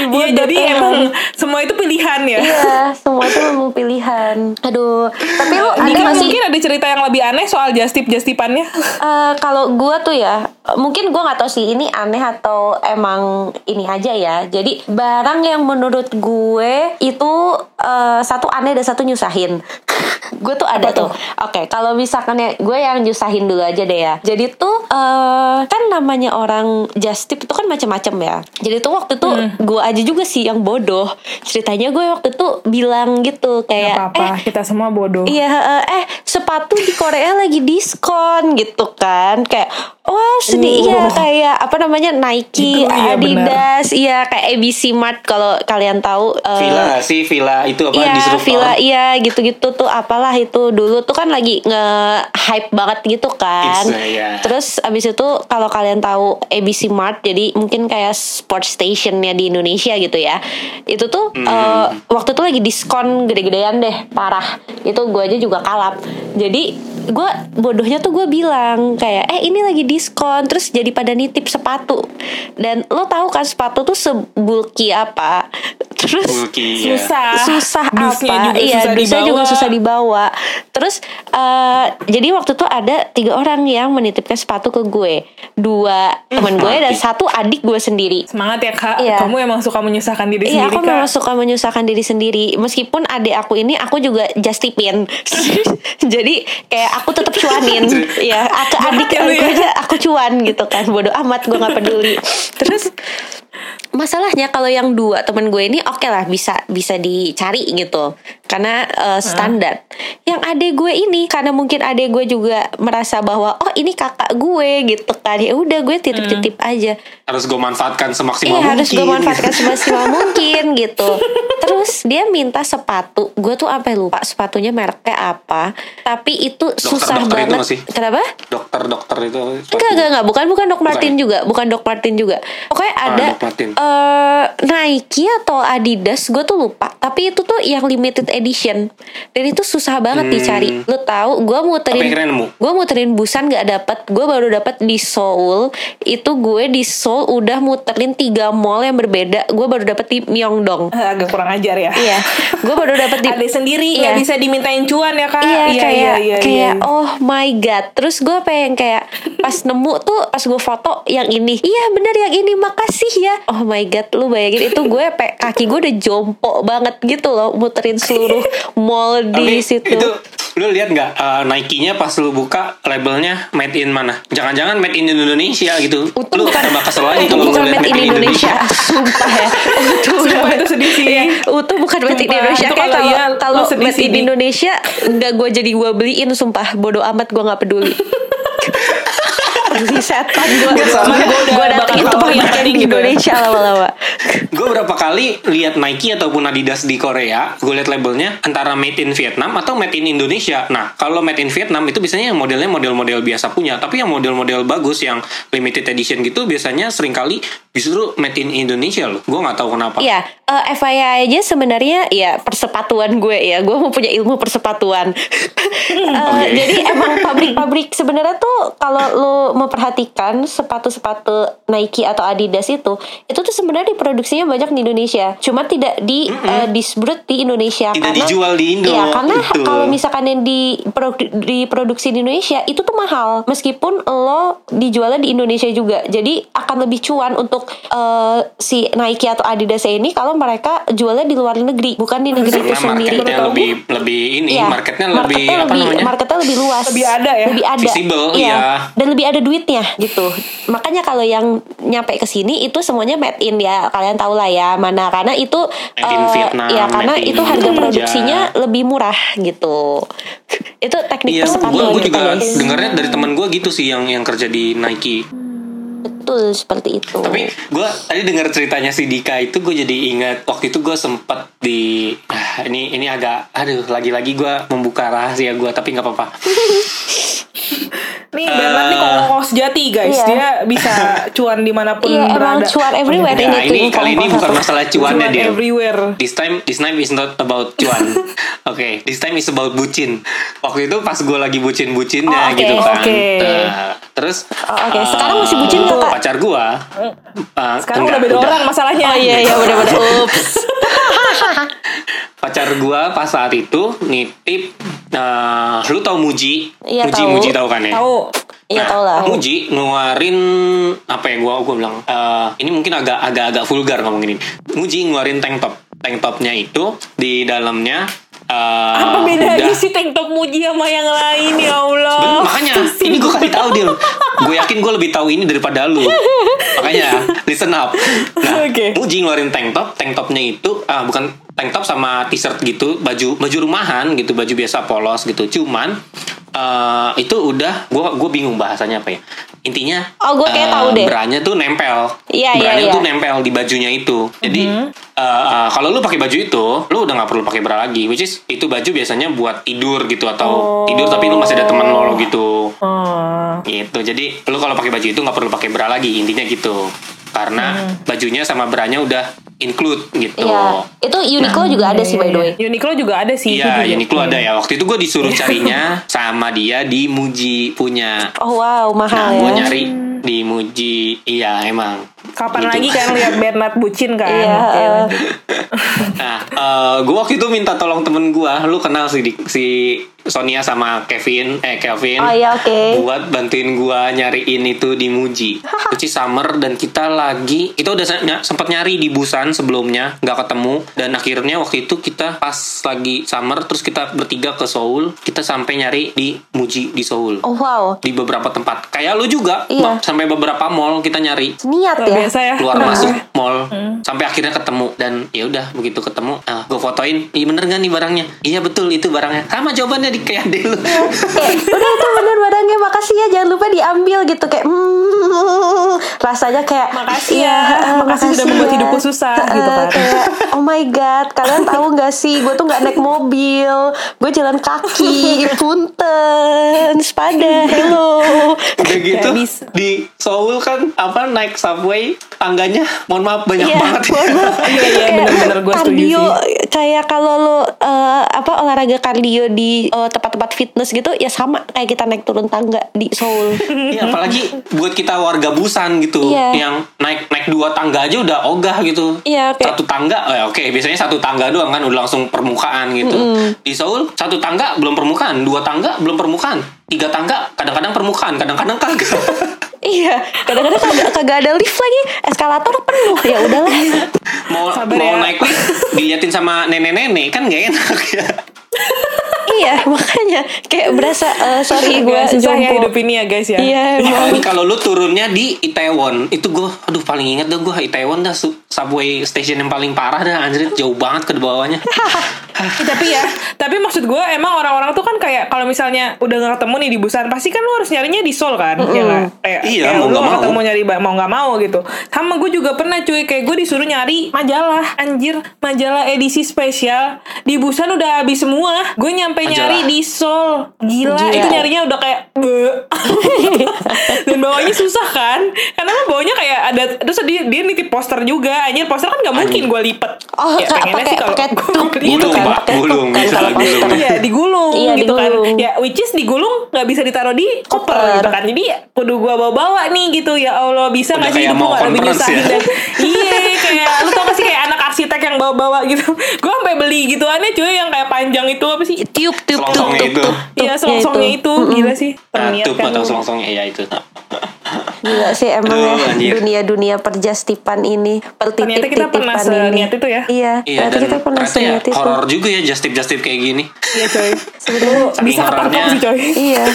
[SPEAKER 3] Iya jadi emang semua itu pilihan ya.
[SPEAKER 4] Iya, semua itu memang pilihan. Aduh, tapi lu ada
[SPEAKER 3] Mungkin
[SPEAKER 4] gak sih?
[SPEAKER 3] mungkin ada cerita yang lebih aneh soal just tip just tipannya.
[SPEAKER 4] Eh, kalau gue tuh ya, mungkin gue nggak tahu sih ini aneh atau emang ini aja ya. Jadi barang yang menurut gue itu eh, satu aneh dan satu nyusahin. gue tuh ada
[SPEAKER 3] Apa tuh?
[SPEAKER 4] tuh. Oke, kalau misalkan ya gue yang nyusahin dulu aja deh ya. Jadi tuh eh, kan namanya orang just tip itu kan macam-macam ya. Jadi tuh waktu itu gue aja juga sih yang bodoh. Ceritanya gue waktu itu bilang gitu
[SPEAKER 3] Gak
[SPEAKER 4] kayak
[SPEAKER 3] apa-apa, kita semua bodoh.
[SPEAKER 4] Iya, eh, eh sepatu di Korea lagi diskon gitu kan. Kayak wah sedih iya kayak apa namanya Nike,
[SPEAKER 3] Itu iya,
[SPEAKER 4] Adidas, iya kayak ABC Mart kalau kalian tahu eh,
[SPEAKER 2] Villa nggak sih Villa itu apa
[SPEAKER 4] Iya? Villa iya gitu-gitu tuh apalah itu dulu tuh kan lagi nge-hype banget gitu kan.
[SPEAKER 2] Uh, yeah.
[SPEAKER 4] Terus abis itu kalau kalian tahu ABC Mart jadi mungkin kayak sport stationnya di Indonesia gitu ya. Itu tuh
[SPEAKER 2] Hmm.
[SPEAKER 4] eh, waktu itu lagi diskon gede-gedean deh, parah. Itu gue aja juga kalap. Jadi gue bodohnya tuh gue bilang kayak eh ini lagi diskon terus jadi pada nitip sepatu dan lo tahu kan sepatu tuh sebulky apa terus
[SPEAKER 2] Bulky, ya.
[SPEAKER 3] Susah.
[SPEAKER 4] Susah
[SPEAKER 3] Dusnya
[SPEAKER 4] apa.
[SPEAKER 3] juga
[SPEAKER 4] iya
[SPEAKER 3] susah
[SPEAKER 4] dusnya juga
[SPEAKER 3] dibawa.
[SPEAKER 4] susah dibawa. Terus eh, jadi waktu itu ada tiga orang yang menitipkan sepatu ke gue. Dua teman gue dan satu adik gue sendiri.
[SPEAKER 3] Semangat ya kak.
[SPEAKER 4] Iya.
[SPEAKER 3] Kamu emang suka menyusahkan diri
[SPEAKER 4] Iya
[SPEAKER 3] sendiri
[SPEAKER 4] aku
[SPEAKER 3] kak.
[SPEAKER 4] memang suka menyusahkan diri sendiri. Meskipun adik aku ini aku juga just tipin. Jadi kayak aku tetap cuanin. Iya ke adik
[SPEAKER 3] ya
[SPEAKER 4] aku
[SPEAKER 3] ya.
[SPEAKER 4] aja aku cuan gitu kan. Bodoh amat gue gak peduli. Terus masalahnya kalau yang dua temen gue ini oke lah bisa bisa dicari gitu karena eh, standar yang adek gue ini karena mungkin adek gue juga merasa bahwa oh ini kakak gue gitu kan ya udah gue titip titip aja
[SPEAKER 2] Harus gue manfaatkan semaksimal
[SPEAKER 4] Iya
[SPEAKER 2] mungkin.
[SPEAKER 4] harus gue manfaatkan semaksimal mungkin gitu Terus dia minta sepatu Gue tuh sampai lupa sepatunya mereknya apa Tapi itu susah
[SPEAKER 2] Dokter-dokter itu
[SPEAKER 4] banget
[SPEAKER 2] nggak sih?
[SPEAKER 4] Kenapa?
[SPEAKER 2] Dokter-dokter itu.
[SPEAKER 4] Enggak, enggak, enggak. Bukan, bukan Doc Martin
[SPEAKER 2] Bukan.
[SPEAKER 4] juga. Bukan Doc Martin juga. Pokoknya ada
[SPEAKER 2] Doc Martin.
[SPEAKER 4] eh, Nike atau Adidas, gue tuh lupa. Tapi itu tuh yang limited edition. Dan itu susah banget
[SPEAKER 2] Hmm.
[SPEAKER 4] dicari. Lu tahu, gue muterin, gue muterin Busan gak dapet. Gue baru dapet di Seoul. Itu gue di Seoul udah muterin tiga mall yang berbeda. Gue baru dapet di Myeongdong.
[SPEAKER 3] Agak kurang ajar ya.
[SPEAKER 4] Iya, gue baru dapet di
[SPEAKER 3] Ada sendiri
[SPEAKER 4] Iya.
[SPEAKER 3] bisa dimintain cuan ya kak.
[SPEAKER 4] Iya, kayak
[SPEAKER 3] iya,
[SPEAKER 4] kayak
[SPEAKER 3] iya.
[SPEAKER 4] oh my god. Terus gue pengen kayak pas nemu tuh pas gue foto yang ini. Iya bener yang ini makasih ya. Oh my god, lu bayangin itu gue pe kaki gue udah jompo banget gitu loh muterin seluruh mall di
[SPEAKER 2] Tapi
[SPEAKER 4] situ.
[SPEAKER 2] itu lu lihat nggak uh, Nike-nya pas lu buka labelnya made in mana? Jangan-jangan made in Indonesia gitu.
[SPEAKER 4] Utuh
[SPEAKER 2] lu
[SPEAKER 4] bukan
[SPEAKER 2] tambah kesel lagi kalau
[SPEAKER 4] bukan
[SPEAKER 2] lihat
[SPEAKER 4] made in Indonesia. Sumpah ya. Utuh
[SPEAKER 3] Sumpah itu sedih sih.
[SPEAKER 4] Iya, utuh bukan made in Indonesia. Kayak
[SPEAKER 3] kalau iya,
[SPEAKER 4] kalau made in
[SPEAKER 3] Di.
[SPEAKER 4] Indonesia nggak gue jadi gue beliin sumpah. Bodoh amat gue nggak peduli. Aduh, setan gue Gue marketing
[SPEAKER 3] gitu ya.
[SPEAKER 4] Indonesia lama-lama
[SPEAKER 2] Gue berapa kali lihat Nike ataupun Adidas di Korea, gue lihat labelnya antara made in Vietnam atau made in Indonesia. Nah, kalau made in Vietnam itu biasanya yang modelnya model-model biasa punya, tapi yang model-model bagus yang limited edition gitu biasanya sering kali justru made in Indonesia loh. Gue nggak tahu kenapa.
[SPEAKER 4] Iya, eh, FYI aja sebenarnya ya persepatuan gue ya, gue mau punya ilmu persepatuan. Eh,
[SPEAKER 2] Oke.
[SPEAKER 4] Jadi emang pabrik-pabrik sebenarnya tuh kalau lo memperhatikan sepatu-sepatu Nike atau Adidas itu, itu tuh sebenarnya diproduksinya banyak di Indonesia. Cuma tidak di eh, distribute di Indonesia
[SPEAKER 2] Tidak dijual di Indo,
[SPEAKER 4] Iya, karena
[SPEAKER 2] gitu.
[SPEAKER 4] kalau misalkan yang diprodu- diproduksi di Indonesia itu tuh mahal. Meskipun lo dijualnya di Indonesia juga. Jadi akan lebih cuan untuk eh, si Nike atau Adidas ini kalau mereka jualnya di luar negeri, bukan di negeri itu sendiri.
[SPEAKER 2] marketnya lebih lebih ini,
[SPEAKER 4] Iya,
[SPEAKER 2] marketnya lebih apa
[SPEAKER 4] lebih,
[SPEAKER 2] namanya?
[SPEAKER 4] marketnya lebih luas,
[SPEAKER 3] Lebih ada ya?
[SPEAKER 4] lebih ada,
[SPEAKER 2] Visible,
[SPEAKER 4] iya.
[SPEAKER 2] iya.
[SPEAKER 4] dan lebih ada duitnya gitu. Makanya kalau yang nyampe ke sini itu semuanya made in ya, kalian tahu lah ya mana karena itu
[SPEAKER 2] Made in
[SPEAKER 4] eh,
[SPEAKER 2] Vietnam,
[SPEAKER 4] ya karena
[SPEAKER 2] made in
[SPEAKER 4] itu harga produksinya lebih murah gitu. itu teknik
[SPEAKER 2] Iya,
[SPEAKER 4] sepatu
[SPEAKER 2] gue juga dengarnya dari teman gue gitu sih yang yang kerja di Nike.
[SPEAKER 4] Betul seperti itu.
[SPEAKER 2] Tapi gue tadi dengar ceritanya si Dika itu gue jadi ingat waktu itu gue sempet di ah, ini ini agak aduh lagi-lagi gue membuka rahasia gue tapi nggak apa-apa.
[SPEAKER 3] Nih Bernard nih kongkong sejati guys.
[SPEAKER 4] Iya.
[SPEAKER 3] Dia bisa cuan di mana pun
[SPEAKER 4] Iya emang
[SPEAKER 3] berada.
[SPEAKER 4] cuan everywhere
[SPEAKER 2] Nah,
[SPEAKER 4] ini
[SPEAKER 2] kali ini bukan masalah cuannya
[SPEAKER 3] Cuan
[SPEAKER 2] dia.
[SPEAKER 3] everywhere.
[SPEAKER 2] This time, this time is not about cuan. Oke, this time is about bucin. Waktu itu pas gue lagi bucin-bucinnya
[SPEAKER 4] Oh, oke.
[SPEAKER 2] gitu kan.
[SPEAKER 3] Oke.
[SPEAKER 2] Nah, terus
[SPEAKER 4] Oh, oke. Sekarang masih bucin nggak, Kak?
[SPEAKER 2] Pacar gue.
[SPEAKER 3] Sekarang udah beda orang masalahnya.
[SPEAKER 4] Oh iya iya benar-benar. Ups.
[SPEAKER 2] pacar gua pas saat itu nitip nah lu tau Muji
[SPEAKER 4] Iya,
[SPEAKER 2] Muji
[SPEAKER 4] tahu.
[SPEAKER 2] Muji tau kan ya
[SPEAKER 3] Tahu.
[SPEAKER 4] Iya tau lah.
[SPEAKER 2] Muji ngeluarin apa ya gua gua bilang eh, ini mungkin agak agak agak vulgar ngomongin ini Muji ngeluarin tank top tank topnya itu di dalamnya eh,
[SPEAKER 3] Apa bedanya
[SPEAKER 2] udah-
[SPEAKER 3] sih tank top Muji sama yang lain ya Allah?
[SPEAKER 2] makanya ini gue kasih tahu dia gue yakin gue lebih tahu ini daripada lu makanya listen up nah
[SPEAKER 3] Oke.
[SPEAKER 2] Muji ngeluarin tank top tank topnya itu ah bukan tank top sama t-shirt gitu baju baju rumahan gitu baju biasa polos gitu cuman eh, itu udah gue gue bingung bahasanya apa ya intinya
[SPEAKER 4] Oh, gua kayak
[SPEAKER 2] eh,
[SPEAKER 4] tahu deh.
[SPEAKER 2] branya tuh nempel
[SPEAKER 4] Iya, iya,
[SPEAKER 2] branya
[SPEAKER 4] iya.
[SPEAKER 2] tuh nempel di bajunya itu jadi
[SPEAKER 3] Mhm.
[SPEAKER 2] eh, eh, kalau lu pakai baju itu lu udah nggak perlu pakai bra lagi which is itu baju biasanya buat tidur gitu atau
[SPEAKER 3] Oh.
[SPEAKER 2] tidur tapi lu masih ada teman lo lo gitu
[SPEAKER 3] Oh.
[SPEAKER 2] gitu jadi lu kalau pakai baju itu nggak perlu pakai bra lagi intinya gitu karena bajunya sama branya udah include gitu
[SPEAKER 4] Iya. Itu Uniqlo juga ada sih by the way.
[SPEAKER 3] Uniqlo juga ada sih.
[SPEAKER 2] Iya. Uniqlo ada ya. Waktu itu gue disuruh carinya sama dia di Muji punya.
[SPEAKER 4] Oh wow
[SPEAKER 2] Nah,
[SPEAKER 4] mahal
[SPEAKER 2] gue
[SPEAKER 4] ya.
[SPEAKER 2] nyari di Muji. Iya, emang.
[SPEAKER 3] Kapan
[SPEAKER 2] Gitu.
[SPEAKER 3] lagi kan lihat Bernard bucin kan?
[SPEAKER 4] Iya.
[SPEAKER 3] Oke,
[SPEAKER 4] eh,
[SPEAKER 3] lanjut.
[SPEAKER 2] Nah, gue waktu itu minta tolong temen gue. Lu kenal sih di- si Sonia sama Kevin, eh Kevin.
[SPEAKER 4] Oh iya oke.
[SPEAKER 2] buat bantuin gua nyariin itu di Muji. Summer dan kita lagi kita udah sempat nyari di Busan sebelumnya nggak ketemu dan akhirnya waktu itu kita pas lagi summer terus kita bertiga ke Seoul kita sampai nyari di Muji di Seoul
[SPEAKER 4] Oh wow.
[SPEAKER 2] di beberapa tempat kayak lu juga
[SPEAKER 4] Iya.
[SPEAKER 2] Sampai beberapa mall kita nyari.
[SPEAKER 4] Niat ya.
[SPEAKER 3] biasa ya.
[SPEAKER 2] keluar
[SPEAKER 3] Nah.
[SPEAKER 2] masuk mall. Sampai akhirnya ketemu dan ya udah begitu ketemu ah gue fotoin. Iya bener gak nih barangnya? Iya betul itu barangnya. Sama jawabannya di kayak ade lu.
[SPEAKER 4] Kayak udah itu bener barangnya. Makasih ya jangan lupa diambil gitu. Kayak hmm, rasanya kayak
[SPEAKER 3] Makasih
[SPEAKER 4] iya,
[SPEAKER 3] ya,
[SPEAKER 4] eh,
[SPEAKER 3] makasih sudah membuat hidupku susah,
[SPEAKER 4] Eh,
[SPEAKER 3] gitu kan.
[SPEAKER 4] kayak oh my god kalian tahu nggak sih? Gue tuh nggak naik mobil. Gue jalan kaki punten sepada hello.
[SPEAKER 2] Udah gitu
[SPEAKER 3] bisa.
[SPEAKER 2] Di Seoul kan apa naik subway tangganya mohon maaf banyak
[SPEAKER 4] Iya,
[SPEAKER 2] banget
[SPEAKER 4] mohon maaf.
[SPEAKER 3] Iya, iya,
[SPEAKER 4] Kayak
[SPEAKER 3] bener-bener gue setuju
[SPEAKER 4] kardio,
[SPEAKER 3] sih.
[SPEAKER 4] Kayak kalau lo eh, apa olahraga kardio di eh, tempat-tempat fitness gitu ya sama kayak kita naik turun tangga di Seoul.
[SPEAKER 2] Iya apalagi buat kita warga Busan gitu
[SPEAKER 4] Iya.
[SPEAKER 2] yang naik naik dua tangga aja udah ogah gitu
[SPEAKER 4] Iya, kayak-
[SPEAKER 2] satu tangga oh ya oke biasanya satu tangga doang kan udah langsung permukaan gitu di Seoul satu tangga belum permukaan dua tangga belum permukaan tiga tangga kadang-kadang permukaan kadang-kadang kagak
[SPEAKER 4] Iya, kadang-kadang kagak, kagak ada lift lagi, eskalator penuh. Ya udahlah.
[SPEAKER 2] mau
[SPEAKER 3] Sabar
[SPEAKER 2] mau
[SPEAKER 3] ya.
[SPEAKER 2] naik lift diliatin sama nenek-nenek kan gak enak ya
[SPEAKER 4] iya, makanya kayak berasa eh, sorry gue
[SPEAKER 3] Agak susah ya hidup ini ya guys ya.
[SPEAKER 4] Iya, emang.
[SPEAKER 2] Apalagi kalau lu turunnya di Itaewon itu gue aduh paling inget dah gue Itaewon dah su- subway station yang paling parah dah anjir jauh banget ke bawahnya
[SPEAKER 3] Eh, tapi ya, tapi maksud gue emang orang-orang tuh kan kayak kalau misalnya udah gak ketemu nih di Busan, pasti kan lu harus nyarinya di Seoul kan, ya nggak? Kayak,
[SPEAKER 2] Iya,
[SPEAKER 3] kayak
[SPEAKER 2] mau
[SPEAKER 3] lu
[SPEAKER 2] mau.
[SPEAKER 3] ketemu nyari mau nggak mau gitu. Sama gue juga pernah cuy, kayak gue disuruh nyari majalah, anjir, majalah edisi spesial di Busan udah habis semua. Gue nyampe
[SPEAKER 2] Majalah.
[SPEAKER 3] nyari di Seoul, gila,
[SPEAKER 4] Gila.
[SPEAKER 3] itu nyarinya udah kayak, dan bawahnya susah kan, karena lo bawahnya kayak ada, terus dia dia nitip poster juga, anjir poster kan nggak mungkin gue lipet.
[SPEAKER 4] Oh,
[SPEAKER 3] ya
[SPEAKER 4] pakai-
[SPEAKER 3] sih kalau
[SPEAKER 4] pakai gitu kan, pakai tup
[SPEAKER 2] Gulung,
[SPEAKER 4] kan
[SPEAKER 2] gulung.
[SPEAKER 3] Iya digulung
[SPEAKER 4] Iya,
[SPEAKER 3] gitu
[SPEAKER 4] digulung.
[SPEAKER 3] kan Ya which is digulung nggak bisa ditaruh di koper
[SPEAKER 4] Koper.
[SPEAKER 3] gitu kan Jadi ya kudu gua bawa-bawa nih gitu Ya Allah bisa
[SPEAKER 2] Udah
[SPEAKER 3] gak sih
[SPEAKER 2] kayak
[SPEAKER 3] hidup gak lebih nyusahin
[SPEAKER 2] ya.
[SPEAKER 3] dan Iya kayak lu tau gak sih kayak anak arsitek yang bawa-bawa gitu Gua sampai beli gituannya cuy yang kayak panjang itu apa sih
[SPEAKER 4] Tiup, tiup, tiup, tiup,
[SPEAKER 3] Iya selongsongnya itu Gila sih Terniat kan
[SPEAKER 2] atau selongsongnya ya itu.
[SPEAKER 4] Gila sih emang
[SPEAKER 2] Aduh,
[SPEAKER 4] ya dunia-dunia perjastipan ini
[SPEAKER 3] Ternyata kita pernah
[SPEAKER 4] pertitip-titipan ini.
[SPEAKER 3] seniat itu ya.
[SPEAKER 4] Iya,
[SPEAKER 2] Iya
[SPEAKER 4] ternyata
[SPEAKER 2] dan
[SPEAKER 4] kita pernah
[SPEAKER 2] ya
[SPEAKER 4] seniat itu.
[SPEAKER 2] horor juga ya just tip just tip kayak gini.
[SPEAKER 3] Iya coy
[SPEAKER 4] Sebenarnya
[SPEAKER 3] Bisa ketangkap sih coy
[SPEAKER 4] iya.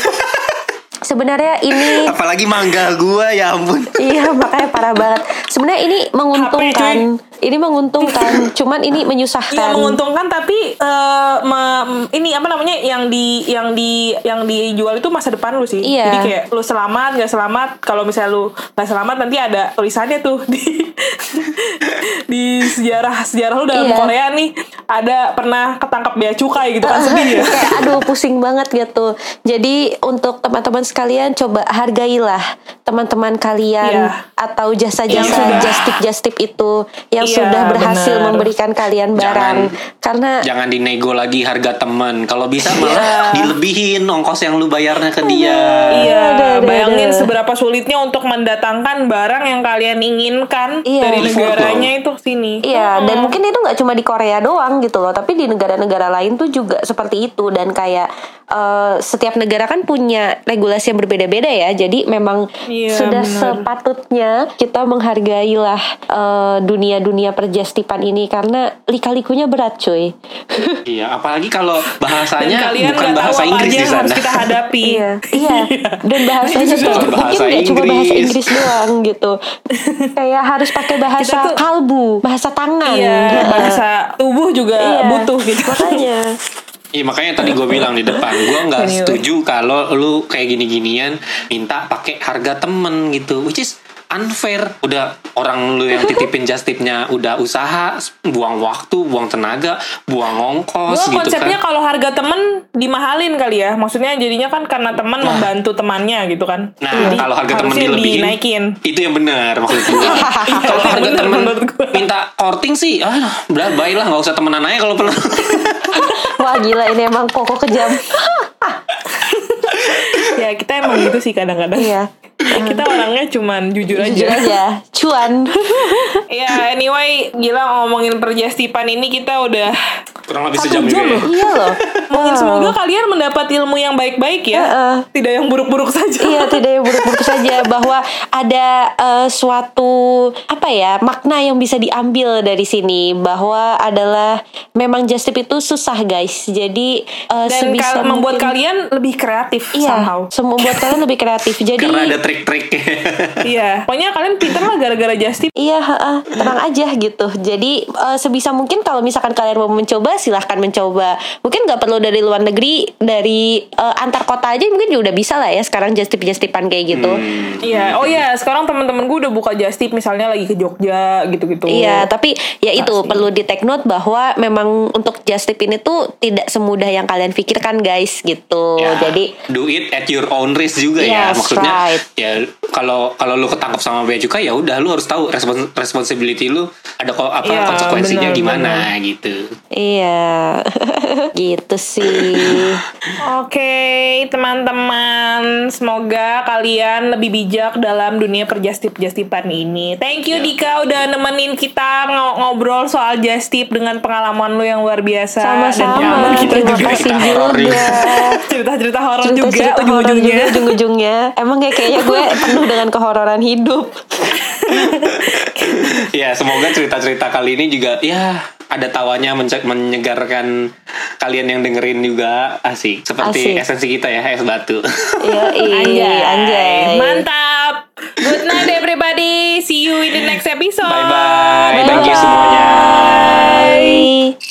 [SPEAKER 4] Sebenarnya ini
[SPEAKER 2] Apalagi mangga gua ya ampun.
[SPEAKER 4] iya makanya parah banget. Sebenarnya ini menguntungkan. Ini menguntungkan, cuman ini
[SPEAKER 3] Iya
[SPEAKER 4] menyusahkan.
[SPEAKER 3] menguntungkan tapi eh, me- ini apa namanya yang di yang di yang dijual itu masa depan lu sih.
[SPEAKER 4] Iya.
[SPEAKER 3] Jadi kayak lu selamat nggak selamat kalau misalnya lu nggak selamat nanti ada tulisannya tuh di di sejarah sejarah lu dalam
[SPEAKER 4] Iya.
[SPEAKER 3] Korea nih ada pernah ketangkap bea cukai gitu kan sedih ya.
[SPEAKER 4] kayak aduh pusing banget gitu. Jadi untuk teman-teman sekalian coba hargailah teman-teman kalian
[SPEAKER 3] Iya.
[SPEAKER 4] atau jasa-jasa justip-justip itu yang
[SPEAKER 3] Iya,
[SPEAKER 4] sudah berhasil
[SPEAKER 3] benar.
[SPEAKER 4] memberikan kalian barang. Karena
[SPEAKER 2] Jangan dinego lagi harga teman. Kalau bisa
[SPEAKER 3] Iya.
[SPEAKER 2] malah dilebihin ongkos yang lu bayarnya ke dia.
[SPEAKER 3] Iya,
[SPEAKER 4] aduh,
[SPEAKER 3] bayangin seberapa sulitnya untuk mendatangkan barang yang kalian inginkan
[SPEAKER 4] Iya.
[SPEAKER 3] dari negaranya itu ke sini.
[SPEAKER 4] Iya, dan
[SPEAKER 3] Mm-mm.
[SPEAKER 4] mungkin itu nggak cuma di Korea doang gitu loh, tapi di negara-negara lain tuh juga seperti itu dan kayak eh, setiap negara kan punya regulasi yang berbeda-beda ya. Jadi memang
[SPEAKER 3] Iya,
[SPEAKER 4] sudah
[SPEAKER 3] benar.
[SPEAKER 4] sepatutnya kita menghargailah eh, dunia-dunia perjastipan ini karena lika-likunya berat, cuy.
[SPEAKER 2] Iya, apalagi kalau bahasanya
[SPEAKER 3] kalian
[SPEAKER 2] bukan
[SPEAKER 3] tahu
[SPEAKER 2] bahasa
[SPEAKER 3] apa
[SPEAKER 2] Inggris
[SPEAKER 3] aja
[SPEAKER 2] di
[SPEAKER 3] yang
[SPEAKER 2] sana.
[SPEAKER 3] harus kita hadapi.
[SPEAKER 4] iya, iya. Dan bahasanya tuh
[SPEAKER 2] Bahasa
[SPEAKER 4] mungkin nggak cuma bahasa
[SPEAKER 2] Inggris.
[SPEAKER 4] Doang gitu. kayak harus pakai bahasa
[SPEAKER 3] tuh-
[SPEAKER 4] kalbu, bahasa tangan.
[SPEAKER 3] Iya, bahasa tubuh juga
[SPEAKER 4] Iya,
[SPEAKER 3] butuh gitu.
[SPEAKER 4] Makanya.
[SPEAKER 2] Iya makanya tadi gue bilang di depan gue nggak
[SPEAKER 3] Anyway.
[SPEAKER 2] setuju kalau lu kayak gini-ginian minta pakai harga temen gitu, which is unfair. Udah orang lu yang titipin just tipnya udah usaha, buang waktu, buang tenaga, buang ongkos
[SPEAKER 3] Gue
[SPEAKER 2] gitu
[SPEAKER 3] konsepnya
[SPEAKER 2] kan.
[SPEAKER 3] kalau harga temen dimahalin kali ya. Maksudnya jadinya kan karena teman membantu temannya gitu kan.
[SPEAKER 2] Nah
[SPEAKER 3] Jadi
[SPEAKER 2] kalau harga temen dilebihin,
[SPEAKER 3] dinaikin.
[SPEAKER 2] itu yang benar maksud gue. kalau harga
[SPEAKER 3] bener
[SPEAKER 2] temen
[SPEAKER 3] gua.
[SPEAKER 2] minta korting sih, ah, udah baiklah nggak usah temenan aja kalau perlu.
[SPEAKER 4] Wah gila ini emang koko kejam.
[SPEAKER 3] Ya kita emang gitu sih kadang-kadang.
[SPEAKER 4] Iya.
[SPEAKER 3] kita orangnya cuman jujur aja.
[SPEAKER 4] Jujur aja, cuan.
[SPEAKER 3] Ya anyway, gila ngomongin perjastipan ini kita udah
[SPEAKER 2] Kurang lebih sejam
[SPEAKER 3] jam
[SPEAKER 2] juga ya.
[SPEAKER 3] loh.
[SPEAKER 4] iya loh.
[SPEAKER 3] Mungkin
[SPEAKER 4] Wow.
[SPEAKER 3] semoga kalian mendapat ilmu yang baik-baik ya.
[SPEAKER 4] Heeh.
[SPEAKER 3] Tidak yang buruk-buruk saja.
[SPEAKER 4] Iya tidak yang buruk-buruk saja bahwa ada eh, suatu apa ya makna yang bisa diambil dari sini bahwa adalah memang just tip itu susah guys jadi eh,
[SPEAKER 3] Dan
[SPEAKER 4] sebisa
[SPEAKER 3] membuat
[SPEAKER 4] mungkin-
[SPEAKER 3] kalian lebih kreatif
[SPEAKER 4] iya
[SPEAKER 3] somehow.
[SPEAKER 4] sem- membuat kalian lebih kreatif jadi
[SPEAKER 2] Karena ada trik-trik.
[SPEAKER 3] iya. Pokoknya kalian pinter lah gara-gara just tip.
[SPEAKER 4] Iya, heeh, tenang aja gitu. Jadi eh, sebisa mungkin kalau misalkan kalian mau mencoba, silahkan mencoba. Mungkin nggak perlu dari luar negeri, dari eh, antar kota aja mungkin juga udah bisa lah ya. Sekarang just tip just tipan kayak gitu.
[SPEAKER 2] Hmm.
[SPEAKER 3] Iya. Oh iya, sekarang teman-teman gue udah buka just tip misalnya lagi ke Jogja gitu-gitu.
[SPEAKER 4] Iya, tapi ya itu
[SPEAKER 3] Pasti.
[SPEAKER 4] perlu di take note bahwa memang untuk just tip ini tuh tidak semudah yang kalian pikirkan guys gitu.
[SPEAKER 2] Ya,
[SPEAKER 4] Jadi
[SPEAKER 2] do it at your own risk juga ya
[SPEAKER 4] Yes,
[SPEAKER 2] maksudnya
[SPEAKER 4] right.
[SPEAKER 2] ya kalau kalau lu ketangkap sama bea cukai ya udah lu harus tahu respons responsibility lu ada ko- apa
[SPEAKER 3] Iya,
[SPEAKER 2] konsekuensinya
[SPEAKER 3] benar,
[SPEAKER 2] gimana
[SPEAKER 3] benar.
[SPEAKER 2] gitu
[SPEAKER 4] iya, gitu sih.
[SPEAKER 3] Oke, teman-teman, semoga kalian lebih bijak dalam dunia perjastip-jastipan ini. Thank you
[SPEAKER 2] Ya.
[SPEAKER 3] Dika udah nemenin kita ngo- ngobrol soal jastip dengan pengalaman lu yang luar biasa
[SPEAKER 4] Sama-sama.
[SPEAKER 3] kita juga
[SPEAKER 4] kasih
[SPEAKER 2] horor
[SPEAKER 4] juga.
[SPEAKER 3] cerita-cerita horor juga
[SPEAKER 4] cerita
[SPEAKER 3] ujung-ujungnya.
[SPEAKER 4] Juga, ujung-ujungnya. Emang kayak kayaknya gue penuh dengan kehororan hidup.
[SPEAKER 2] ya, semoga cerita-cerita kali ini juga ya ada tawanya menyegarkan kalian yang dengerin juga asik seperti
[SPEAKER 4] asik.
[SPEAKER 2] esensi kita ya es batu
[SPEAKER 4] iya
[SPEAKER 3] anjay.
[SPEAKER 4] anjay
[SPEAKER 3] mantap good night everybody see you in the next episode bye bye, bye, -bye. thank you semuanya
[SPEAKER 4] bye.